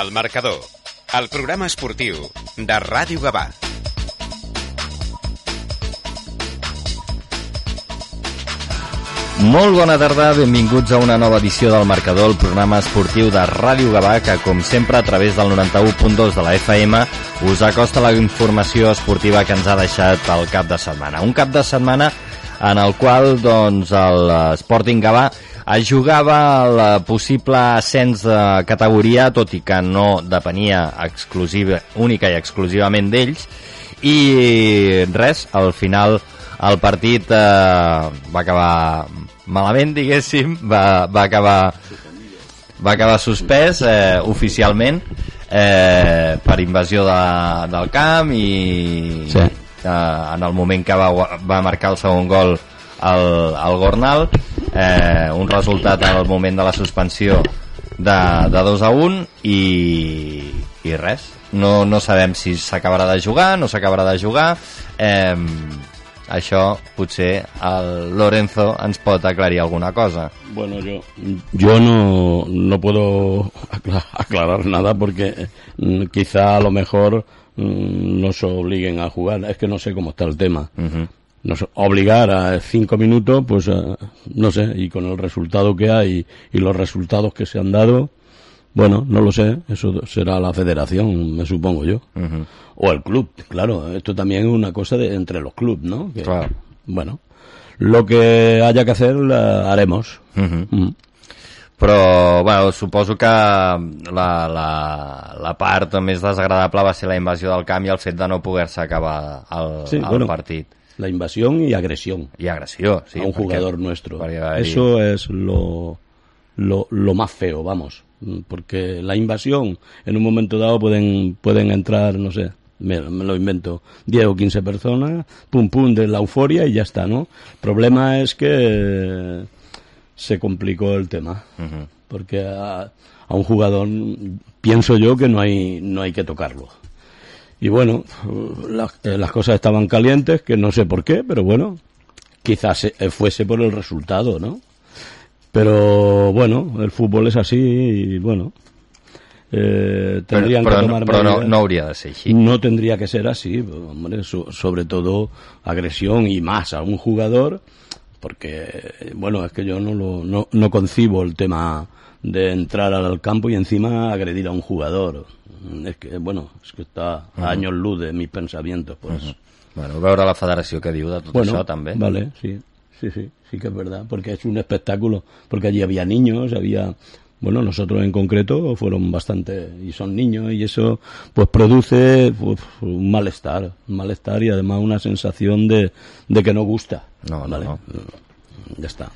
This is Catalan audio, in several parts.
El marcador, el programa esportiu de Ràdio Gavà. Molt bona tarda, benvinguts a una nova edició del Marcador, el programa esportiu de Ràdio Gavà, que com sempre a través del 91.2 de la FM us acosta la informació esportiva que ens ha deixat el cap de setmana. Un cap de setmana en el qual doncs, el Sporting Gavà es jugava el possible ascens de categoria, tot i que no depenia exclusiva, única i exclusivament d'ells, i res, al final el partit eh, va acabar malament, diguéssim, va, va acabar va acabar suspès eh, oficialment eh, per invasió de, del camp i Sí. eh, en el moment que va, va marcar el segon gol el, el Gornal eh, un resultat al moment de la suspensió de, de 2 a 1 i, i res no, no sabem si s'acabarà de jugar no s'acabarà de jugar eh, això potser el Lorenzo ens pot aclarir alguna cosa Bueno, yo, yo no, no puedo acla- aclarar nada porque mm, quizá a lo mejor mm, nos obliguen a jugar. Es que no sé cómo está el tema. Ujú. Nos obligar a cinco minutos, pues eh, no sé, y con el resultado que hay y los resultados que se han dado, bueno, no lo sé, eso será la federación, me supongo yo. O el club, claro, esto también es una cosa de entre los clubes, ¿no? Que, Claro. Bueno, lo que haya que hacer, la haremos. Ujú. Mm. però bueno, suposo que la, la, la part més desagradable va ser la invasió del camp i el fet de no poder-se acabar el, Sí, el bueno. partit La invasión y agresión i agressió sí, a un jugador nuestro. Eso es lo, lo, lo más feo, vamos. Mm, Porque la invasión, en un momento dado pueden, pueden entrar, no sé, me, me lo invento, 10 o 15 personas, pum pum, de la euforia y ya está, ¿no? El problema es que se complicó el tema. Porque a, a un jugador pienso yo que no hay, no hay que tocarlo. Y bueno, las, eh, las cosas estaban calientes, que no sé por qué, pero bueno, quizás eh, fuese por el resultado, ¿no? Pero bueno, el fútbol es así y bueno, eh, tendrían que tomar però no, no hauria de ser No tendría que ser así, hombre, so- sobre todo agresión y más a un jugador, porque, bueno, es que yo no, lo, no, no concibo el tema de entrar al campo y encima agredir a un jugador. Es que, bueno, es que está a años luz de mis pensamientos, pues. bueno, veure la federació que diu de tot Bueno, això també vale, sí, sí, sí, sí que es verdad, porque es un espectáculo, porque allí había niños, había, bueno, nosotros en concreto fueron bastante, y son niños, y eso pues produce pues, un malestar, un malestar y además una sensación de, de que no gusta. No, no, no. Ya está.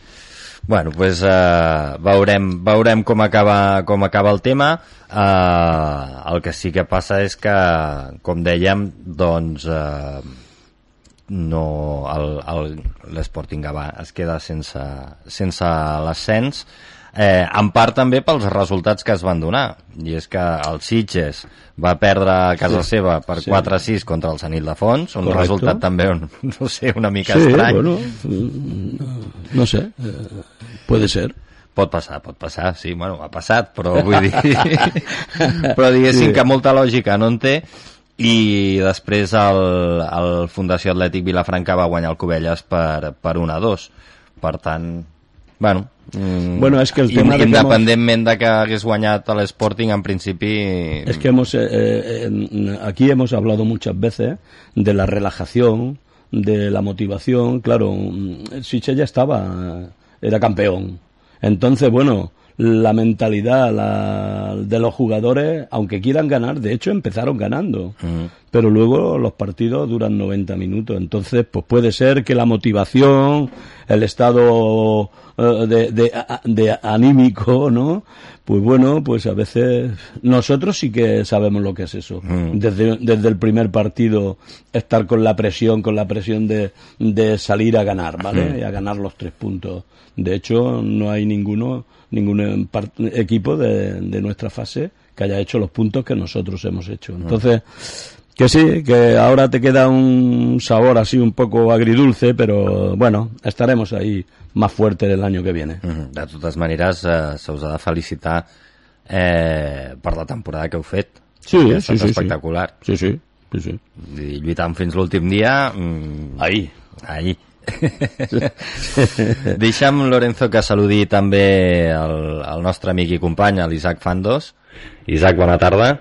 Bueno, pues, eh, veurem, veurem com acaba, com acaba el tema. Eh, el que sí que passa és que, com dèiem, doncs eh, no, l'Sporting Gavà es queda sense, sense l'ascens, eh, en part també pels resultats que es van donar. I és que el Sitges va perdre a casa Sí. seva per Sí. 4-6 contra el Sanil de Fons, un Correcto. resultat també, un, no sé, una mica Sí, estrany. bueno, no sé, eh, puede ser. Pot passar, pot passar, sí, bueno, ha passat, però vull dir... però diguéssim Sí. que molta lògica no en té i després el, el Fundació Atlètic Vilafranca va guanyar el Cubelles per, per 1 a 2. Per tant, bueno... mm, Bueno, és que el tema Independentment de que hagués guanyat l'Sporting, en principi... Es que hemos, eh, eh, aquí hemos hablado muchas veces de la relajación, de la motivación. Claro, mm, Siche ya estaba, era campeón. Entonces, bueno, la mentalidad la- de los jugadores, aunque quieran ganar, de hecho empezaron ganando. Pero luego los partidos duran 90 minutos. Entonces, pues puede ser que la motivación, el estado eh, de, de- de anímico, ¿no? Pues bueno, pues a veces nosotros sí que sabemos lo que es eso. Desde, desde el primer partido estar con la presión, con la presión de, de salir a ganar, ¿vale? Y a ganar los tres puntos. De hecho, no hay ninguno, ningún em- equipo de, de nuestra fase que haya hecho los puntos que nosotros hemos hecho. Entonces, que sí, que ahora te queda un sabor así un poco agridulce, pero bueno, estaremos ahí más fuerte el año que viene. De totes maneres, eh, se us ha de felicitar eh, per la temporada que heu fet. Sí, que ha sí, estat sí, sí. espectacular. Sí, sí, sí, sí. I lluitant fins l'últim dia... Mm, Ahí. ahí. Deixa'm, Lorenzo, que saludi també el, el nostre amic i company, l'Isaac Fandos. Isaac, bona tarda.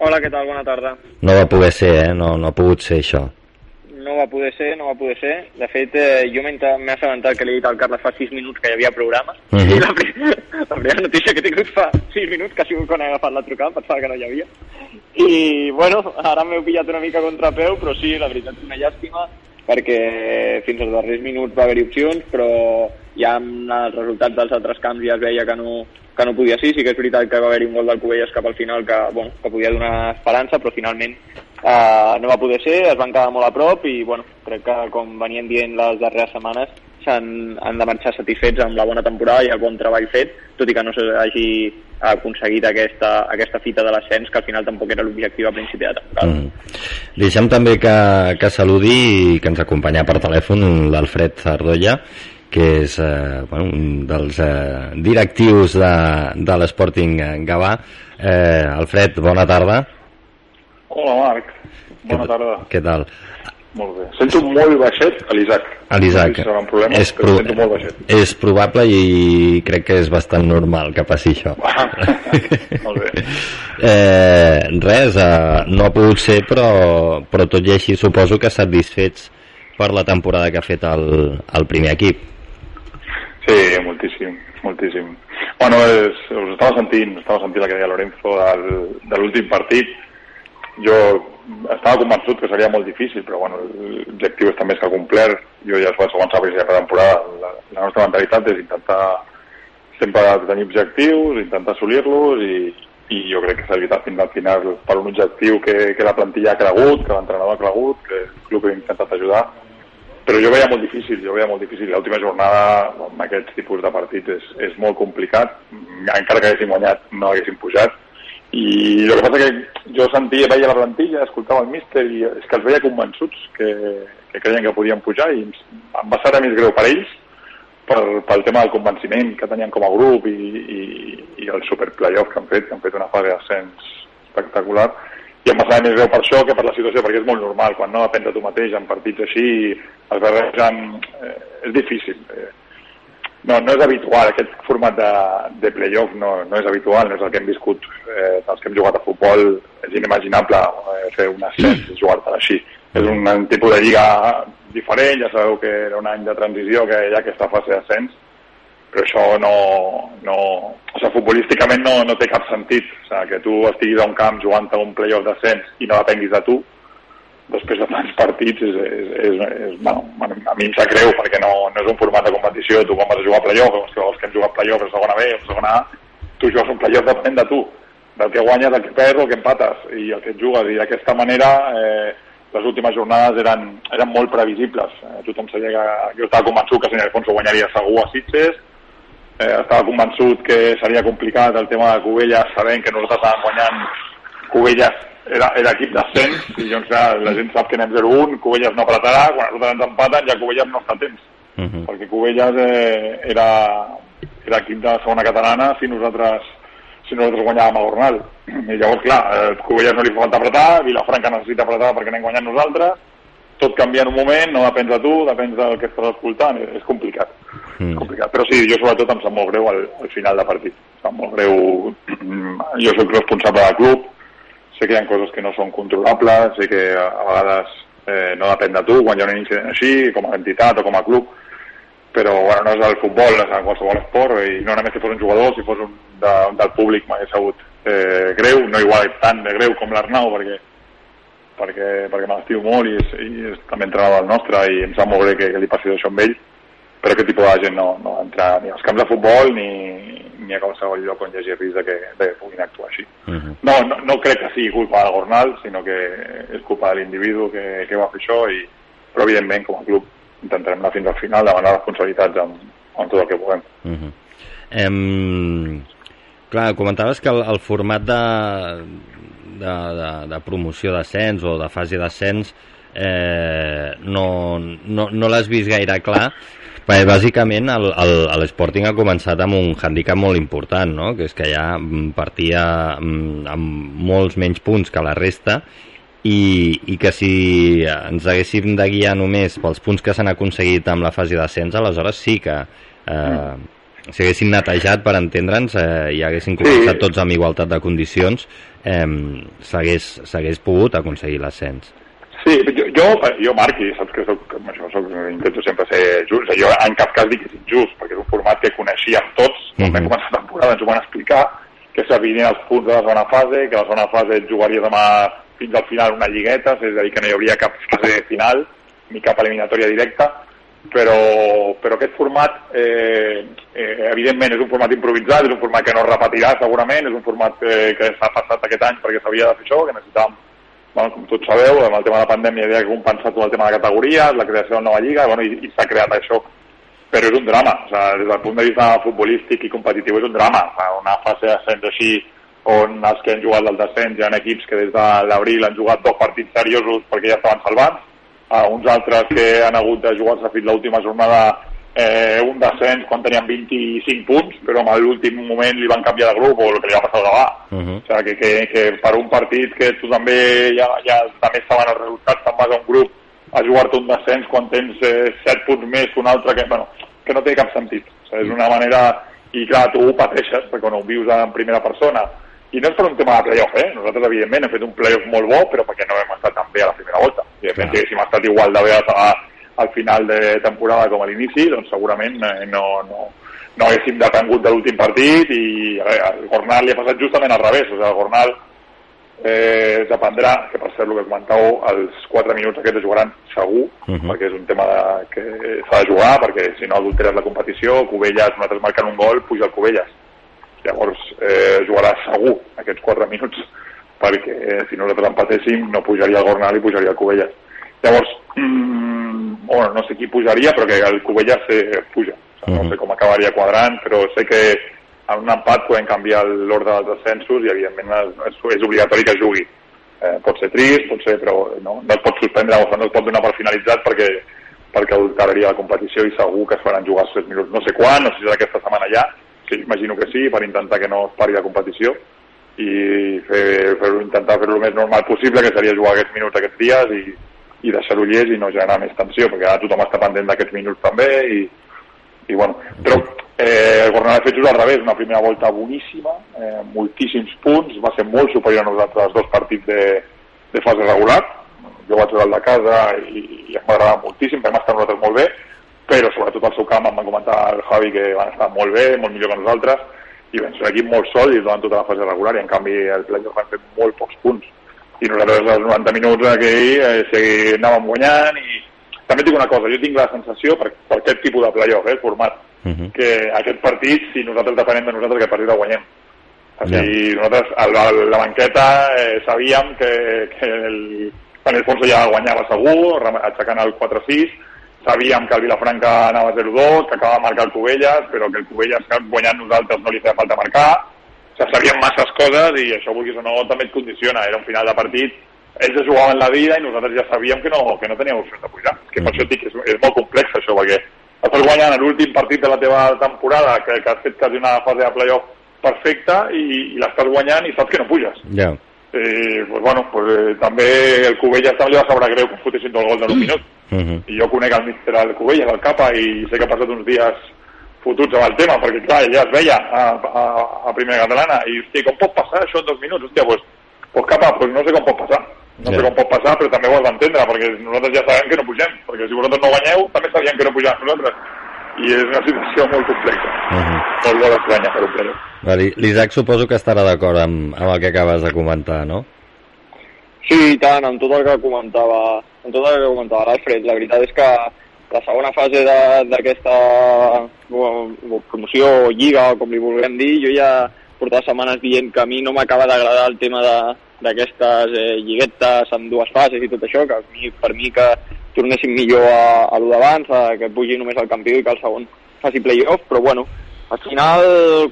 Hola, què tal? Bona tarda. No va poder ser, eh? No, no ha pogut ser això. No va poder ser, no va poder ser. De fet, eh, jo m'he assabentat que li he dit al Carles fa 6 minuts que hi havia programa. Mhm. I la, pri la primera notícia que he tingut fa 6 minuts, que ha sigut quan he agafat la trucada, pensava que no hi havia. I, bueno, ara m'heu pillat una mica a contrapeu, però sí, la veritat és una llàstima, perquè fins als darrers minuts va haver-hi opcions, però ja amb els resultats dels altres camps ja es veia que no, que no podia ser. Sí que és veritat que va haver-hi un gol del Covelles cap al final que, bueno, que podia donar esperança, però finalment eh, no va poder ser, es van quedar molt a prop i bueno, crec que com venien dient les darreres setmanes s'han han de marxar satisfets amb la bona temporada i el bon treball fet, tot i que no s'hagi aconseguit aquesta, aquesta fita de l'ascens, que al final tampoc era l'objectiu a principi de temporada. Mm. Deixa'm també que, que saludi i que ens acompanya per telèfon l'Alfred Zardolla, que és eh, bueno, un dels eh, directius de, de l'Sporting Gavà. Eh, Alfred, bona tarda. Hola, Marc. Bona Què- tarda. Què tal? Molt bé. Sento molt baixet a l'Isaac. A l'Isaac. No sé si serà un problema, és, però sento molt baixet. és probable i crec que és bastant normal que passi això. molt bé. Eh, res, eh, no ha pogut ser, però, però tot i així suposo que satisfets per la temporada que ha fet el, el primer equip. Sí, moltíssim, moltíssim. Bueno, és, us estava sentint, estava sentint la que deia Lorenzo del, de l'últim partit. Jo estava convençut que seria molt difícil, però bueno, l'objectiu està més que complert. Jo ja es vaig començar a de temporada. La, la nostra mentalitat és intentar sempre tenir objectius, intentar assolir-los i, i jo crec que s'ha lluitat fins al final per un objectiu que, que la plantilla ha cregut, que l'entrenador ha cregut, que el club ha intentat ajudar però jo veia molt difícil, jo veia molt difícil. L'última jornada amb aquests tipus de partits és, és molt complicat, encara que haguéssim guanyat no haguéssim pujat. I el que passa que jo sentia, veia la plantilla, escoltava el míster i és que els veia convençuts que, que creien que podien pujar i em va ser més greu per ells per, pel tema del convenciment que tenien com a grup i, i, i el super playoff que han fet, que han fet una fase d'ascens espectacular i em va saber més greu per això que per la situació, perquè és molt normal, quan no depens de tu mateix en partits així, es barregen, eh, és difícil. Eh, no, no és habitual, aquest format de, de playoff no, no és habitual, no és el que hem viscut eh, els que hem jugat a futbol, és inimaginable eh, fer un ascens i jugar-te així. És un, un tipus de lliga diferent, ja sabeu que era un any de transició, que hi ha aquesta fase d'ascens, però això no, no o sigui, futbolísticament no, no té cap sentit o sigui, que tu estiguis a un camp jugant a un playoff d'ascens i no depenguis de tu després de tants partits és, és, és, és bueno, a mi em sap greu perquè no, no és un format de competició. Tu quan vas a jugar a playoff, els que, els que hem jugat playoff a segona B o segona A, tu jugues un playoff depenent de tu, del que guanyes, del que perds o el que empates. I el que et jugues. I d'aquesta manera eh, les últimes jornades eren, eren molt previsibles. Eh, tothom sabia que jo estava convençut que Senyor Alfonso guanyaria segur a Sitges. Eh, estava convençut que seria complicat el tema de Cubelles, sabent que nosaltres estàvem guanyant Cubelles era, era equip d'ascens i doncs clar, la gent sap que anem 0-1, Cubelles no apretarà, quan nosaltres ens empaten ja Cubelles no està a temps, Uh -huh. perquè Cubelles eh, era, era equip de segona catalana si nosaltres si nosaltres guanyàvem a Gornal. I llavors, clar, eh, Cubelles no li fa falta apretar, Vilafranca necessita apretar perquè anem guanyant nosaltres, tot canvia en un moment, no depèn de tu, depèn del que estàs escoltant, és, és complicat. Mm. complicat. Però sí, jo sobretot em sap molt greu al, al final de partit. Em sap molt greu, jo sóc responsable del club, sé que hi ha coses que no són controlables, sé que a, vegades eh, no depèn de tu quan hi ha un incident així, com a entitat o com a club, però bueno, no és el futbol, és en qualsevol esport, i no només si fos un jugador, si fos un de, del públic m'hagués sabut eh, greu, no igual tant de greu com l'Arnau, perquè perquè, perquè me l'estimo molt i, és, i és també entrenador del nostre i em sap molt greu que, que li passi això amb ell però aquest tipus de gent no, no entra ni als camps de futbol ni, ni a qualsevol lloc on hi hagi risc de que, de que puguin actuar així. Uh -huh. No, no, no crec que sigui culpa del Gornal, sinó que és culpa de l'individu que, que va fer això, i, però evidentment com a club intentarem anar fins al final, demanar responsabilitats amb, amb tot el que puguem. Uh -huh. Em... Clar, comentaves que el, el format de, de, de, de promoció d'ascens o de fase d'ascens eh, no, no, no l'has vist gaire clar, Bé, bàsicament l'Sporting ha començat amb un handicap molt important, no? que és que ja mm, partia mm, amb molts menys punts que la resta i, i que si ens haguéssim de guiar només pels punts que s'han aconseguit amb la fase d'ascens, aleshores sí que eh, mm. si haguéssim netejat per entendre'ns eh, i haguéssim començat sí. tots amb igualtat de condicions eh, s'hagués pogut aconseguir l'ascens. Sí, jo, jo, jo Marc, i saps que soc, això, soc, intento sempre ser just, jo en cap cas dic que és injust, perquè és un format que coneixíem tots, quan mm -hmm. vam començar la temporada ens ho van explicar, que s'avinien els punts de la segona fase, que la segona fase jugaria demà fins al final una lligueta, és a dir, que no hi hauria cap fase final ni cap eliminatòria directa, però, però aquest format, eh, eh, evidentment, és un format improvisat, és un format que no es repetirà segurament, és un format eh, que s'ha passat aquest any perquè s'havia de fer això, que necessitàvem bueno, com tots sabeu, amb el tema de la pandèmia havia compensat tot el tema de categories, la creació de la nova lliga, bueno, i, i s'ha creat això. Però és un drama, o sigui, des del punt de vista futbolístic i competitiu és un drama. O sigui, una fase d'ascens així on els que han jugat del descens hi ha equips que des de l'abril han jugat dos partits seriosos perquè ja estaven salvats, uh, uns altres que han hagut de jugar-se fins l'última jornada eh, un descens quan tenien 25 punts, però en l'últim moment li van canviar de grup o el que li va passar al Gavà. Uh -huh. O sigui, que, que, que per un partit que tu també ja, ja també saben els resultats, te'n vas a un grup a jugar-te un descens quan tens eh, 7 punts més que un altre, que, bueno, que no té cap sentit. O sigui, és una manera... I clar, tu ho pateixes, perquè quan ho vius en primera persona, i no és per un tema de playoff, eh? Nosaltres, evidentment, hem fet un playoff molt bo, però perquè no hem estat tan bé a la primera volta. Evidentment, si haguéssim estat igual de bé a, al final de temporada com a l'inici, doncs segurament eh, no, no, no haguéssim depengut de l'últim partit i a veure, el Gornal li ha passat justament al revés, o sigui, el Gornal eh, dependrà, que per ser el que comentàveu, els 4 minuts aquests jugaran segur, uh -huh. perquè és un tema de, que s'ha de jugar, perquè si no adulteres la competició, Cubelles, nosaltres marquen un gol, puja el Cubelles. Llavors eh, jugarà segur aquests 4 minuts, perquè eh, si nosaltres empatéssim no pujaria el Gornal i pujaria el Cubelles. Llavors, mm, bueno, no sé qui pujaria, però que el Covella se puja. O sigui, no sé com acabaria quadrant, però sé que en un empat podem canviar l'ordre dels descensos i, evidentment, és, és obligatori que jugui. Eh, pot ser trist, pot ser, però no, no es pot suspendre, o no es pot donar per finalitzat perquè perquè adulteraria la competició i segur que es faran jugar els 3 minuts. No sé quan, no sé si és aquesta setmana ja, sí, imagino que sí, per intentar que no es pari la competició i fer, fer, intentar fer-ho el més normal possible, que seria jugar aquests minuts aquests dies i, i deixar-ho llest i no generar més tensió, perquè ara tothom està pendent d'aquests minuts també i, i bueno, però eh, el Gornal ha fet just al revés, una primera volta boníssima, eh, moltíssims punts, va ser molt superior a nosaltres els dos partits de, de fase regular, jo vaig jugar de casa i, i em va agradar moltíssim, vam estar nosaltres molt bé, però sobretot al seu camp em van comentar el Javi que van estar molt bé, molt millor que nosaltres, i vam ser un equip molt sòlid durant tota la fase regular i en canvi el playoff van fer molt pocs punts i nosaltres als 90 minuts aquell eh, anàvem guanyant i també dic una cosa, jo tinc la sensació per, per aquest tipus de playoff, eh, format, uh mhm. -huh. que aquest partit, si nosaltres depenem de nosaltres, aquest partit el guanyem. O sigui, yeah. nosaltres a la, la banqueta eh, sabíem que, que el, en el fons ja guanyava segur, aixecant el 4-6, sabíem que el Vilafranca anava 0-2, que acabava de marcar el Cubelles, però que el Cubelles guanyant nosaltres no li feia falta marcar, se sabien masses coses i això, vulguis o no, també et condiciona. Era un final de partit, ells es jugaven la vida i nosaltres ja sabíem que no, que no teníem opcions de pujar. És que per això dic que és, és molt complex això, perquè estàs guanyant l'últim partit de la teva temporada, que, que has fet quasi una fase de playoff perfecta i, i l'estàs guanyant i saps que no puges. Ja. Yeah. Eh, pues bueno, pues, eh, també el Cubelles també li va saber greu que fotessin el gol de un minut. Uh -huh. I jo conec el míster del Cubelles, el capa, i sé que ha passat uns dies fotuts amb el tema, perquè clar, ja es veia a, a, a primera catalana, i hòstia, com pot passar això en dos minuts? Hòstia, pues, pues capa, pues no sé com pot passar. No yeah. sé com pot passar, però també ho has d'entendre, perquè nosaltres ja sabem que no pugem, perquè si vosaltres no guanyeu, també sabíem que no pugem nosaltres. I és una situació molt complexa. Uh -huh. Molt molt estranya per un playoff. Vale. L'Isaac suposo que estarà d'acord amb, amb el que acabes de comentar, no? Sí, i tant, amb tot el que comentava, amb tot el que comentava l'Alfred. La veritat és que la segona fase d'aquesta promoció o lliga, com li vulguem dir, jo ja portava setmanes dient que a mi no m'acaba d'agradar el tema d'aquestes eh, lliguetes amb dues fases i tot això, que mi, per mi que tornessin millor a, a lo d'abans, que pugi només el campió i que el segon faci playoff, però bueno, al final,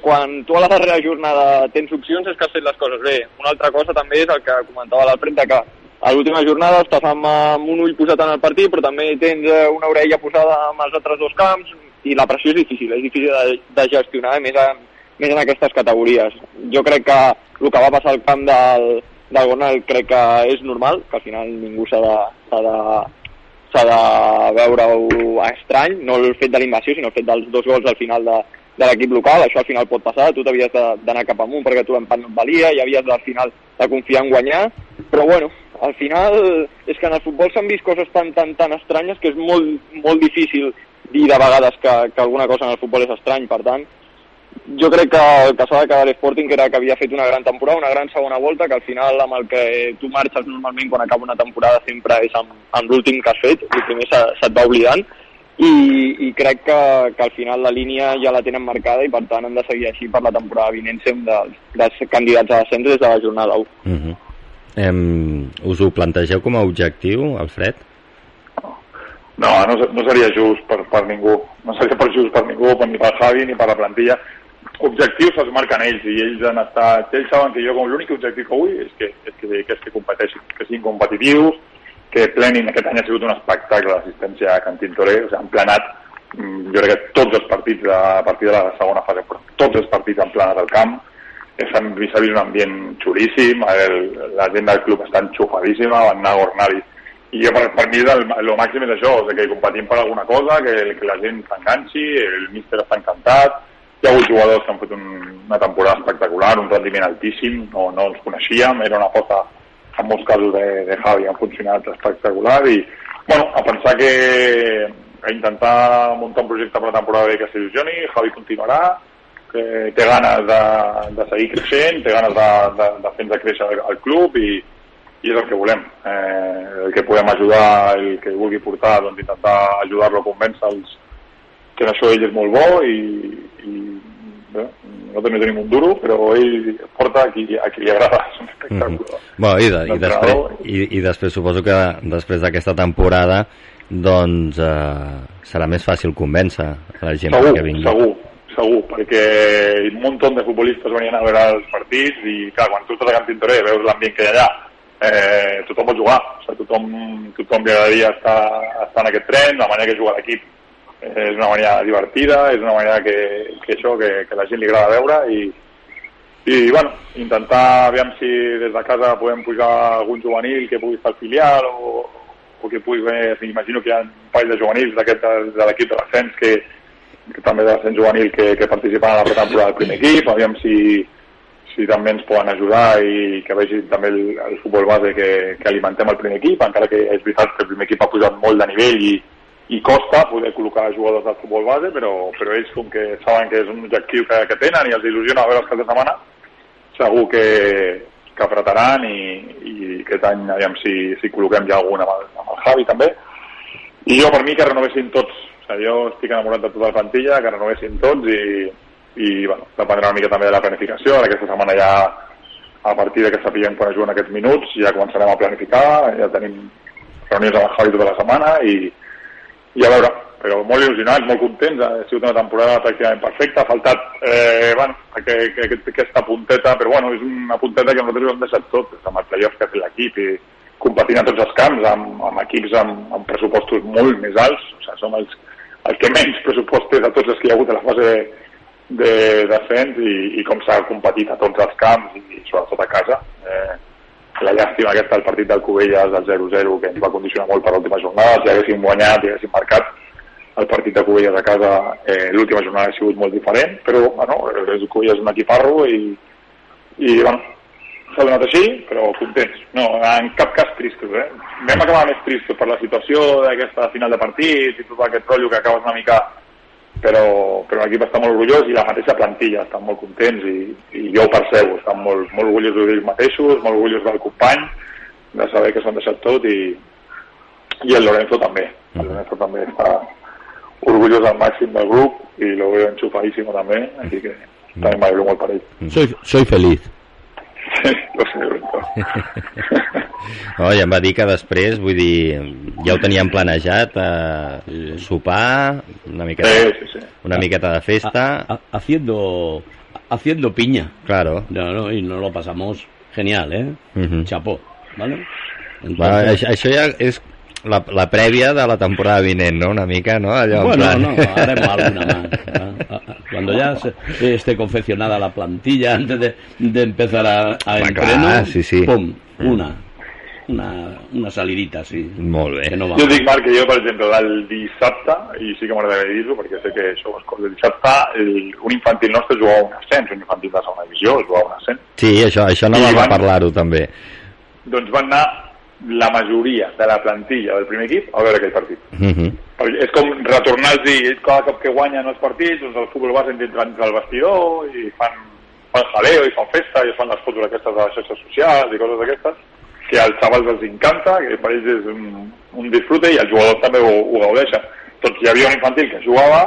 quan tu a la darrera jornada tens opcions és que has fet les coses bé. Una altra cosa també és el que comentava l'Alfred, que a l'última jornada estàs amb, amb un ull posat en el partit, però també tens eh, una orella posada amb els altres dos camps, i la pressió és difícil, és difícil de, de gestionar, més, a, més en aquestes categories. Jo crec que el que va passar al camp del, del Gornal crec que és normal, que al final ningú s'ha de, de, s'ha de veure-ho estrany, no el fet de l'invasió, sinó el fet dels dos gols al final de, de l'equip local, això al final pot passar, tu t'havies d'anar cap amunt perquè tu l'empat no et valia i havies al final de confiar en guanyar, però bueno, al final és que en el futbol s'han vist coses tan, tan, tan estranyes que és molt, molt difícil dir de vegades que, que alguna cosa en el futbol és estrany, per tant, jo crec que el que s'ha de quedar l'Sporting era que havia fet una gran temporada, una gran segona volta, que al final amb el que tu marxes normalment quan acaba una temporada sempre és amb, amb l'últim que has fet, el primer se't va oblidant, i, i crec que, que al final la línia ja la tenen marcada i per tant han de seguir així per la temporada vinent un dels, dels candidats a descens des de la jornada 1. Uh -huh. Em, us ho plantegeu com a objectiu, Alfred? No, no, no seria just per, per ningú. No seria per just per ningú, ni per Javi, ni per la plantilla. Objectius els marquen ells i ells han estat... Ells saben que jo com l'únic objectiu que vull és que, és que, que, és que competeixin, que siguin competitius, que plenin aquest any ha sigut un espectacle d'assistència a Can Tintoré, o sigui, han planat mm, jo crec que tots els partits a partir de la segona fase, tots els partits han planat al camp, s'ha vist un ambient xulíssim, el, la gent del club està enxufadíssima, van anar a Gornari i jo per, per mi el, el màxim és això, o sigui, que competim per alguna cosa, que, que la gent s'enganxi, el míster està encantat, hi ha hagut jugadors que han fet un, una temporada espectacular, un rendiment altíssim, no, no els coneixíem, era una aposta en molts casos de, de Javi han funcionat espectacular i bueno, a pensar que a intentar muntar un projecte per la temporada que s'il·lusioni, Javi continuarà que té ganes de, de seguir creixent, té ganes de, de, de fer-nos créixer el, el club i, i és el que volem. Eh, el que podem ajudar, el que vulgui portar, doncs intentar ajudar-lo a convèncer els, que en això ell és molt bo i, i bé, nosaltres no tenim un duro, però ell porta a qui, a qui li agrada, és un espectacle. Mm -hmm. bueno, i, de, i, després, i, i després suposo que després d'aquesta temporada doncs eh, serà més fàcil convèncer la gent segur, que vingui. Segur, segur, perquè un munt de futbolistes venien a veure els partits i clar, quan tu estàs a Can Tintoré veus l'ambient que hi ha allà eh, tothom vol jugar, o sigui, tothom, tothom li agradaria estar, estar en aquest tren, la manera que juga l'equip és una manera divertida, és una manera que, que això, que, que la gent li agrada veure i, i bueno, intentar aviam si des de casa podem pujar algun juvenil que pugui estar al filial o, o que pugui venir, imagino que hi ha un parell de juvenils d'aquest de l'equip de l'ascens que també de l'ascens juvenil que, que participen a la pretemporada del primer equip, aviam si, si també ens poden ajudar i que vegin també el, el futbol base que, que alimentem el primer equip, encara que és veritat que el primer equip ha pujat molt de nivell i, i costa poder col·locar jugadors del futbol base, però, però ells com que saben que és un objectiu que, que tenen i els il·lusiona veure els caps de setmana, segur que, que apretaran i, i aquest any aviam si, si col·loquem ja algun amb el, amb el Javi també. I jo per mi que renovessin tots, jo estic enamorat de tota la plantilla, que renovessin tots i, i bueno, dependrà una mica també de la planificació, aquesta setmana ja a partir de que sapiguem quan juguen aquests minuts ja començarem a planificar, ja tenim reunions amb el Javi tota la setmana i, i a veure, però molt il·lusionats, molt contents, ha sigut una temporada pràcticament perfecta, ha faltat eh, bueno, que, que, que, aquesta punteta, però bueno, és una punteta que nosaltres hem deixat tot, amb el playoff que ha fet l'equip i competint a tots els camps, amb, amb equips amb, amb pressupostos molt més alts, o sigui, som els, els que menys pressupost de tots els que hi ha hagut a la fase de, de descens i, i com s'ha competit a tots els camps i sobretot a casa. Eh, la llàstima aquesta del partit del Covelles del 0-0 que ens va condicionar molt per l'última jornada si haguéssim guanyat i haguéssim marcat el partit de Covelles a casa eh, l'última jornada ha sigut molt diferent però bueno, el Covelles és un equiparro i, i bueno, s'ha donat així però contents. No, en cap cas tristos eh? vam acabar més tristos per la situació d'aquesta final de partit i tot aquest rotllo que acabes una mica però, però l'equip està molt orgullós i la mateixa plantilla estan molt contents i, i jo ho percebo, estan molt, molt orgullosos d'ells mateixos, molt orgullosos del company de saber que s'han deixat tot i, i el Lorenzo també. El Lorenzo també està orgullós al màxim del grup i lo veo enxufadísimo també així que també m'alegro molt per ell. Soy, soy feliz Lo sé, no, ja em va dir que després, vull dir, ja ho teníem planejat, eh, sopar, una miqueta, sí, sí, sí. una miqueta de festa... A, a, haciendo, haciendo piña. Claro. No, no, y nos lo pasamos genial, ¿eh? Uh -huh. Chapó, ¿vale? Entonces... Bueno, això, això ja és la, la prèvia de la temporada vinent, ¿no? Una mica, ¿no? Allò, en Bueno, plan- no, haremos alguna más. Ah. Cuando ya se- esté confeccionada la plantilla, antes de, de empezar a, a clar, sí, sí. pum, una, una, una salidita, sí. Molt bé. Que no va Jo dic, Marc, que jo, per exemple, del dissabte, i sí que m'agradaria dir-ho, perquè sé que això es cosa del dissabte, el, un infantil nostre jugava un ascens, un infantil de segona divisió, jugava un ascens. Sí, això, això no I vam van- parlar-ho també. Doncs van anar la majoria de la plantilla del primer equip a veure aquell partit. Uh -huh. És com retornar-los cada cop que guanyen els partits, doncs el futbol base entra entre el vestidor i fan, fan jaleo i fan festa i es fan les fotos aquestes de les xarxes socials i coses d'aquestes, que als xavals els encanta, que per ells és un, un disfrute i els jugadors també ho, ho gaudeixen. Tot hi havia un infantil que jugava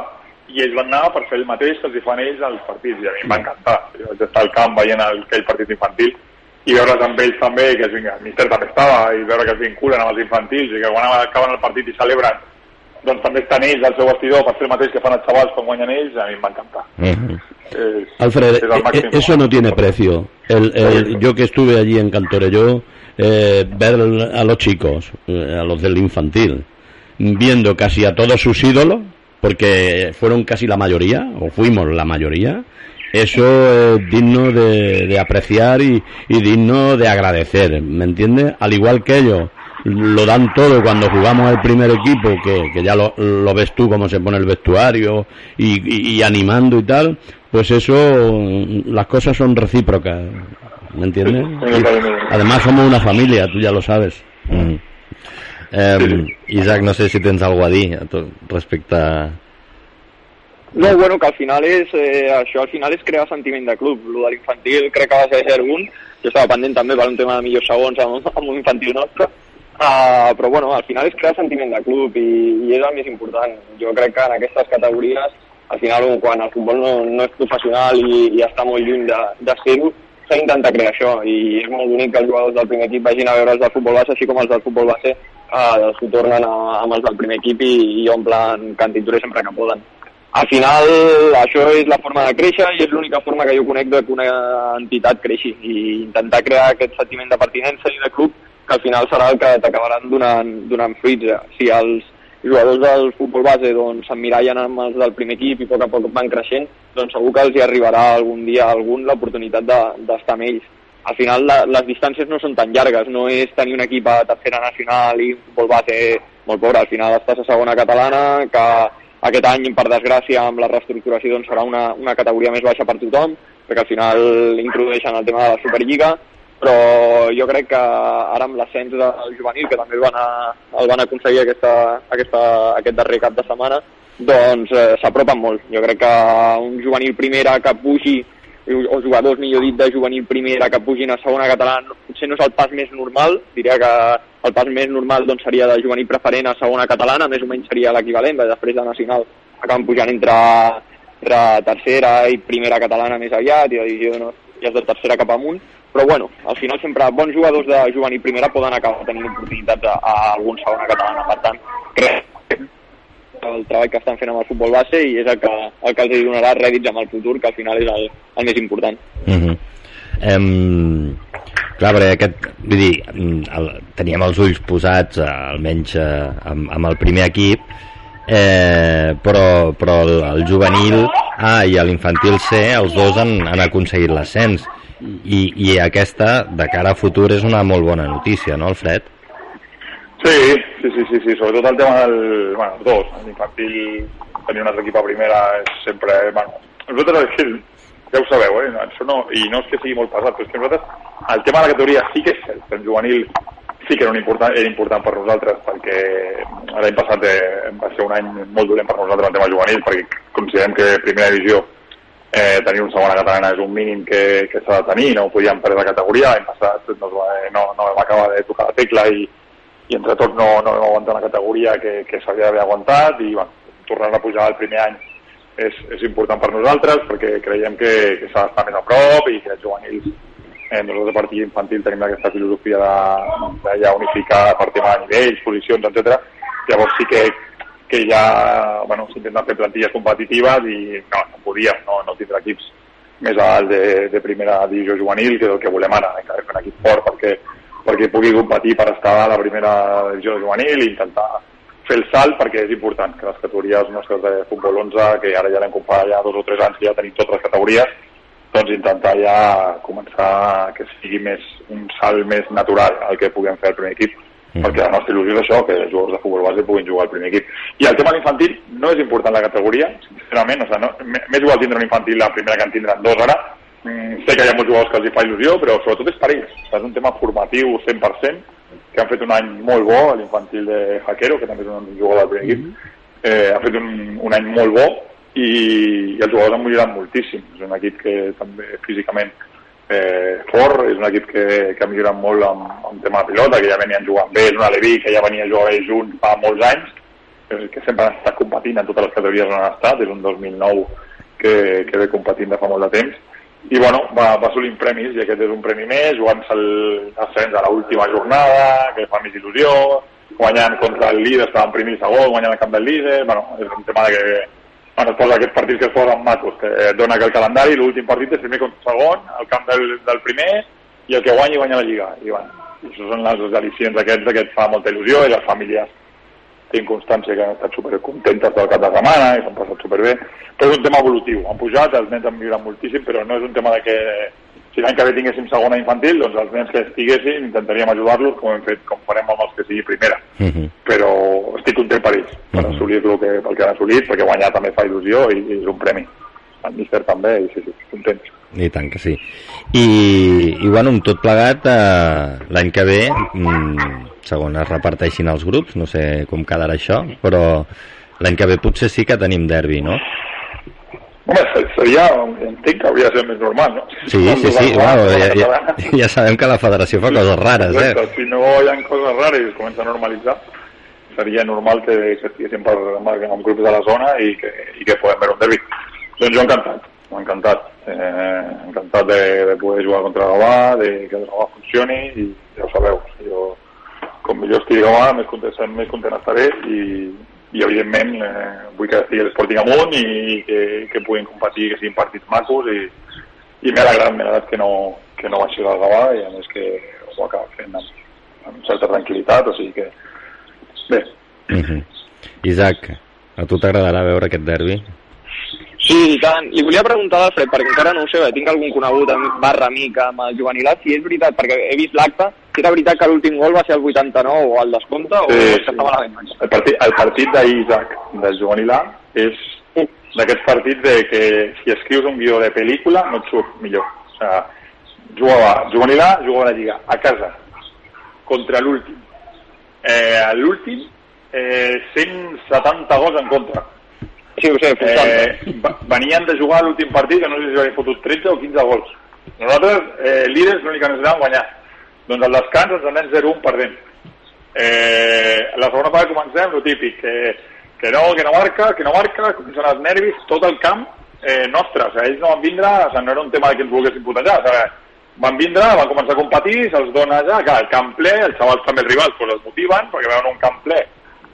i ells van anar per fer el mateix que els hi fan ells als partits i a mi em va encantar. Jo vaig estar al camp veient el, aquell partit infantil i veure amb ells també, que es el míster també estava, i veure que es vinculen amb els infantils i que quan acaben el partit i celebren doncs també estan ells al seu vestidor per fer el mateix que fan els xavals quan guanyen ells, a mi em va encantar. Uh -huh. És, Alfred, eh, màxim. eh, eso no tiene precio. El, el- yo que estuve allí en Cantorelló, eh, ver a los chicos, eh, a los del infantil, viendo casi a todos sus ídolos, porque fueron casi la mayoría, o fuimos la mayoría, eso es digno de, de apreciar y, y digno de agradecer, ¿me entiendes? Al igual que ellos lo dan todo cuando jugamos el primer equipo, que, que ya lo, lo ves tú cómo se pone el vestuario y, y- y animando y tal, pues eso, las cosas son recíprocas, ¿me entiendes? Además somos una familia, tú ya lo sabes. Mm. Eh, Isaac, no sé si tens alguna a dir respecte a... No, bueno, que al final és, eh, això al final és crear sentiment de club. Lo de l'infantil crec que va ser ser un. Jo estava pendent també per un tema de millors segons amb, amb un infantil nostre. Uh, però bueno, al final és crear sentiment de club i, i és el més important. Jo crec que en aquestes categories, al final quan el futbol no, no és professional i, i està molt lluny de, de ser-ho, s'ha d'intentar crear això i és molt bonic que els jugadors del primer equip vagin a veure els del futbol base, així com els del futbol base uh, s'ho tornen a, amb els del primer equip i, i omplen cantitures sempre que poden al final això és la forma de créixer i és l'única forma que jo conec de que una entitat creixi i intentar crear aquest sentiment de pertinença i de club que al final serà el que t'acabaran donant, donant fruits. Si els jugadors del futbol base doncs, s'emmirallen amb els del primer equip i a poc a poc van creixent, doncs segur que els hi arribarà algun dia algun l'oportunitat de- d'estar amb ells. Al final la, les distàncies no són tan llargues, no és tenir un equip a tercera nacional i un futbol base molt pobre, al final estàs a segona catalana, que aquest any, per desgràcia, amb la reestructuració doncs, serà una, una categoria més baixa per tothom, perquè al final introdueixen el tema de la Superliga, però jo crec que ara amb l'ascens del juvenil, que també el van, a, el van aconseguir aquesta, aquesta, aquest darrer cap de setmana, doncs eh, s'apropen molt. Jo crec que un juvenil primera que pugi, o jugadors, millor dit, de juvenil primera que pugin a segona catalana, potser no és el pas més normal, diria que el pas més normal doncs, seria de juvenil preferent a segona catalana, més o menys seria l'equivalent, de després de nacional acaben pujant entre, entre tercera i primera catalana més aviat, i la divisió no, ja és de tercera cap amunt, però bueno, al final sempre bons jugadors de juvenil primera poden acabar tenint oportunitats a, a algun segona catalana, per tant, crec que el treball que estan fent amb el futbol base i és el que, el que els donarà rèdits amb el futur, que al final és el, el més important. Uh -huh. Em, clar, perquè aquest, vull dir, el, teníem els ulls posats, eh, almenys eh, amb, amb el primer equip, eh, però, però el, el juvenil A i l'infantil C, els dos han, han aconseguit l'ascens. I, I aquesta, de cara a futur, és una molt bona notícia, no, Alfred? Sí, sí, sí, sí, sí, sobretot el tema del... Bueno, dos, l'infantil, tenir un altre equip a primera és sempre... Bueno, nosaltres és que, ja ho sabeu, eh? Això no, I no és que sigui molt pesat, però és que nosaltres, el tema de la categoria sí que és cert, el juvenil sí que era, un important, era important per nosaltres perquè l'any passat eh, va ser un any molt dolent per nosaltres el tema juvenil perquè considerem que primera divisió eh, tenir un segona catalana és un mínim que, que s'ha de tenir, no ho podíem perdre de categoria, l'any passat no, es va- no, no vam acabar de tocar la tecla i, i entre tots no, no vam aguantar una categoria que, que s'havia d'haver aguantat i bueno, tornar a pujar el primer any és, és important per nosaltres perquè creiem que, que s'ha d'estar més a prop i que els juvenils eh, nosaltres a partir infantil tenim aquesta filosofia de, de ja unificar per tema de nivells, posicions, etc. Llavors sí que, que ja bueno, s'intenten fer plantilles competitives i no, no podíem no, no tindre equips més a dalt de, de primera divisió juvenil que és el que volem ara, encara fer un equip fort perquè perquè pugui competir per estar a la primera divisió juvenil i intentar fer el salt perquè és important que les categories nostres de futbol 11, que ara ja l'hem comparat ja dos o tres anys que ja tenim totes les categories, doncs intentar ja començar que sigui més un salt més natural el que puguem fer al primer equip mm. perquè la nostra il·lusió és això, que els jugadors de futbol base puguin jugar al primer equip. I el tema de l'infantil no és important la categoria, sincerament, o sigui, no, m'és igual tindre un infantil la primera que en tindran dos ara, mm, sé que hi ha molts jugadors que els hi fa il·lusió, però sobretot és per ells, és un tema formatiu 100%, que han fet un any molt bo, a l'infantil de Jaquero, que també és un jugador del primer equip, mm-hmm. eh, ha fet un, un any molt bo i, i els jugadors han millorat moltíssim. És un equip que també físicament eh, fort, és un equip que, que ha millorat molt amb, amb tema de pilota, que ja venien jugant bé, és un Aleví que ja venia a jugar bé junts fa molts anys, que sempre han estat competint en totes les categories on han estat, és un 2009 que, que ve competint de fa molt de temps, i bueno, va, va assolint premis i aquest és un premi més, jugant-se l'ascens a l'última jornada, que fa més il·lusió, guanyant contra el líder, estava en primer i segon, guanyant el camp del líder, bueno, és un tema que bueno, es posa aquests partits que es posen macos, que et dona que el calendari, l'últim partit és primer contra segon, el camp del, del primer, i el que guanyi guanya la Lliga. I bueno, això són les al·licients aquests que et fa molta il·lusió i les famílies tinc constància que han estat supercontentes del cap de setmana i s'han passat superbé, però és un tema evolutiu. Han pujat, els nens han millorat moltíssim, però no és un tema de que si l'any que ve tinguéssim segona infantil, doncs els nens que estiguessin intentaríem ajudar-los com hem fet, com farem amb els que sigui primera. Uh mhm. -huh. Però estic content per ells, per uh -huh. assolir el que, pel que han assolit, perquè guanyar també fa il·lusió i, i és un premi. El míster també, i sí, sí, contents. I tant que sí. I, i bueno, amb tot plegat, eh, l'any que ve, mm, segons es reparteixin els grups, no sé com quedarà això, però l'any que ve potser sí que tenim derbi, no? Home, seria, entenc que hauria de ser més normal, no? Sí, sí, sí, bueno, ja, ja, ja sabem que la federació fa coses rares, eh? Si no hi ha coses rares i es comença a normalitzar, seria normal que, que estiguéssim per, amb grups de la zona i que, i que podem veure un derbi. Doncs jo encantat, encantat. Eh, encantat de, de poder jugar contra Gavà, de que el Gavà funcioni i ja ho sabeu, jo com millor estigui Gavà, més content, més content estaré i, i evidentment eh, vull que estigui l'Sporting amunt i que, que puguin competir, que siguin partits macos i, i m'ha alegrat, m'ha alegrat que no, que no baixi del Gavà i a més que ho acaba fent amb, amb certa tranquil·litat, o sigui que bé. Mm -hmm. Isaac, a tu t'agradarà veure aquest derbi? Sí, i tant. Li volia preguntar a l'Alfred, perquè encara no ho sé, tinc algun conegut barra amic amb el juvenilat, si és veritat, perquè he vist l'acte, si era veritat que l'últim gol va ser el 89 o el descompte, o sí, és que estava a la El partit, el partit d'ahir, Isaac, del juvenilà, és d'aquests partits de que si escrius un guió de pel·lícula no et surt millor. O sigui, jugava juvenilà, jugava la Lliga, a casa, contra l'últim. Eh, l'últim, eh, 170 gols en contra Sí, ho sé, eh, venien de jugar l'últim partit, que no sé si havien fotut 13 o 15 gols. Nosaltres, eh, líders, l'únic que necessitàvem guanyar. Doncs al descans ens anem 0-1 perdent. Eh, la segona part comencem, el típic, que, que no, que no marca, que no marca, comencen els nervis, tot el camp eh, nostre. O sigui, ells no van vindre, o sigui, no era un tema que ens volguessin putejar, o sigui, van vindre, van començar a competir, se'ls dona ja, que el camp ple, els xavals també els rivals, pues els motiven, perquè veuen un camp ple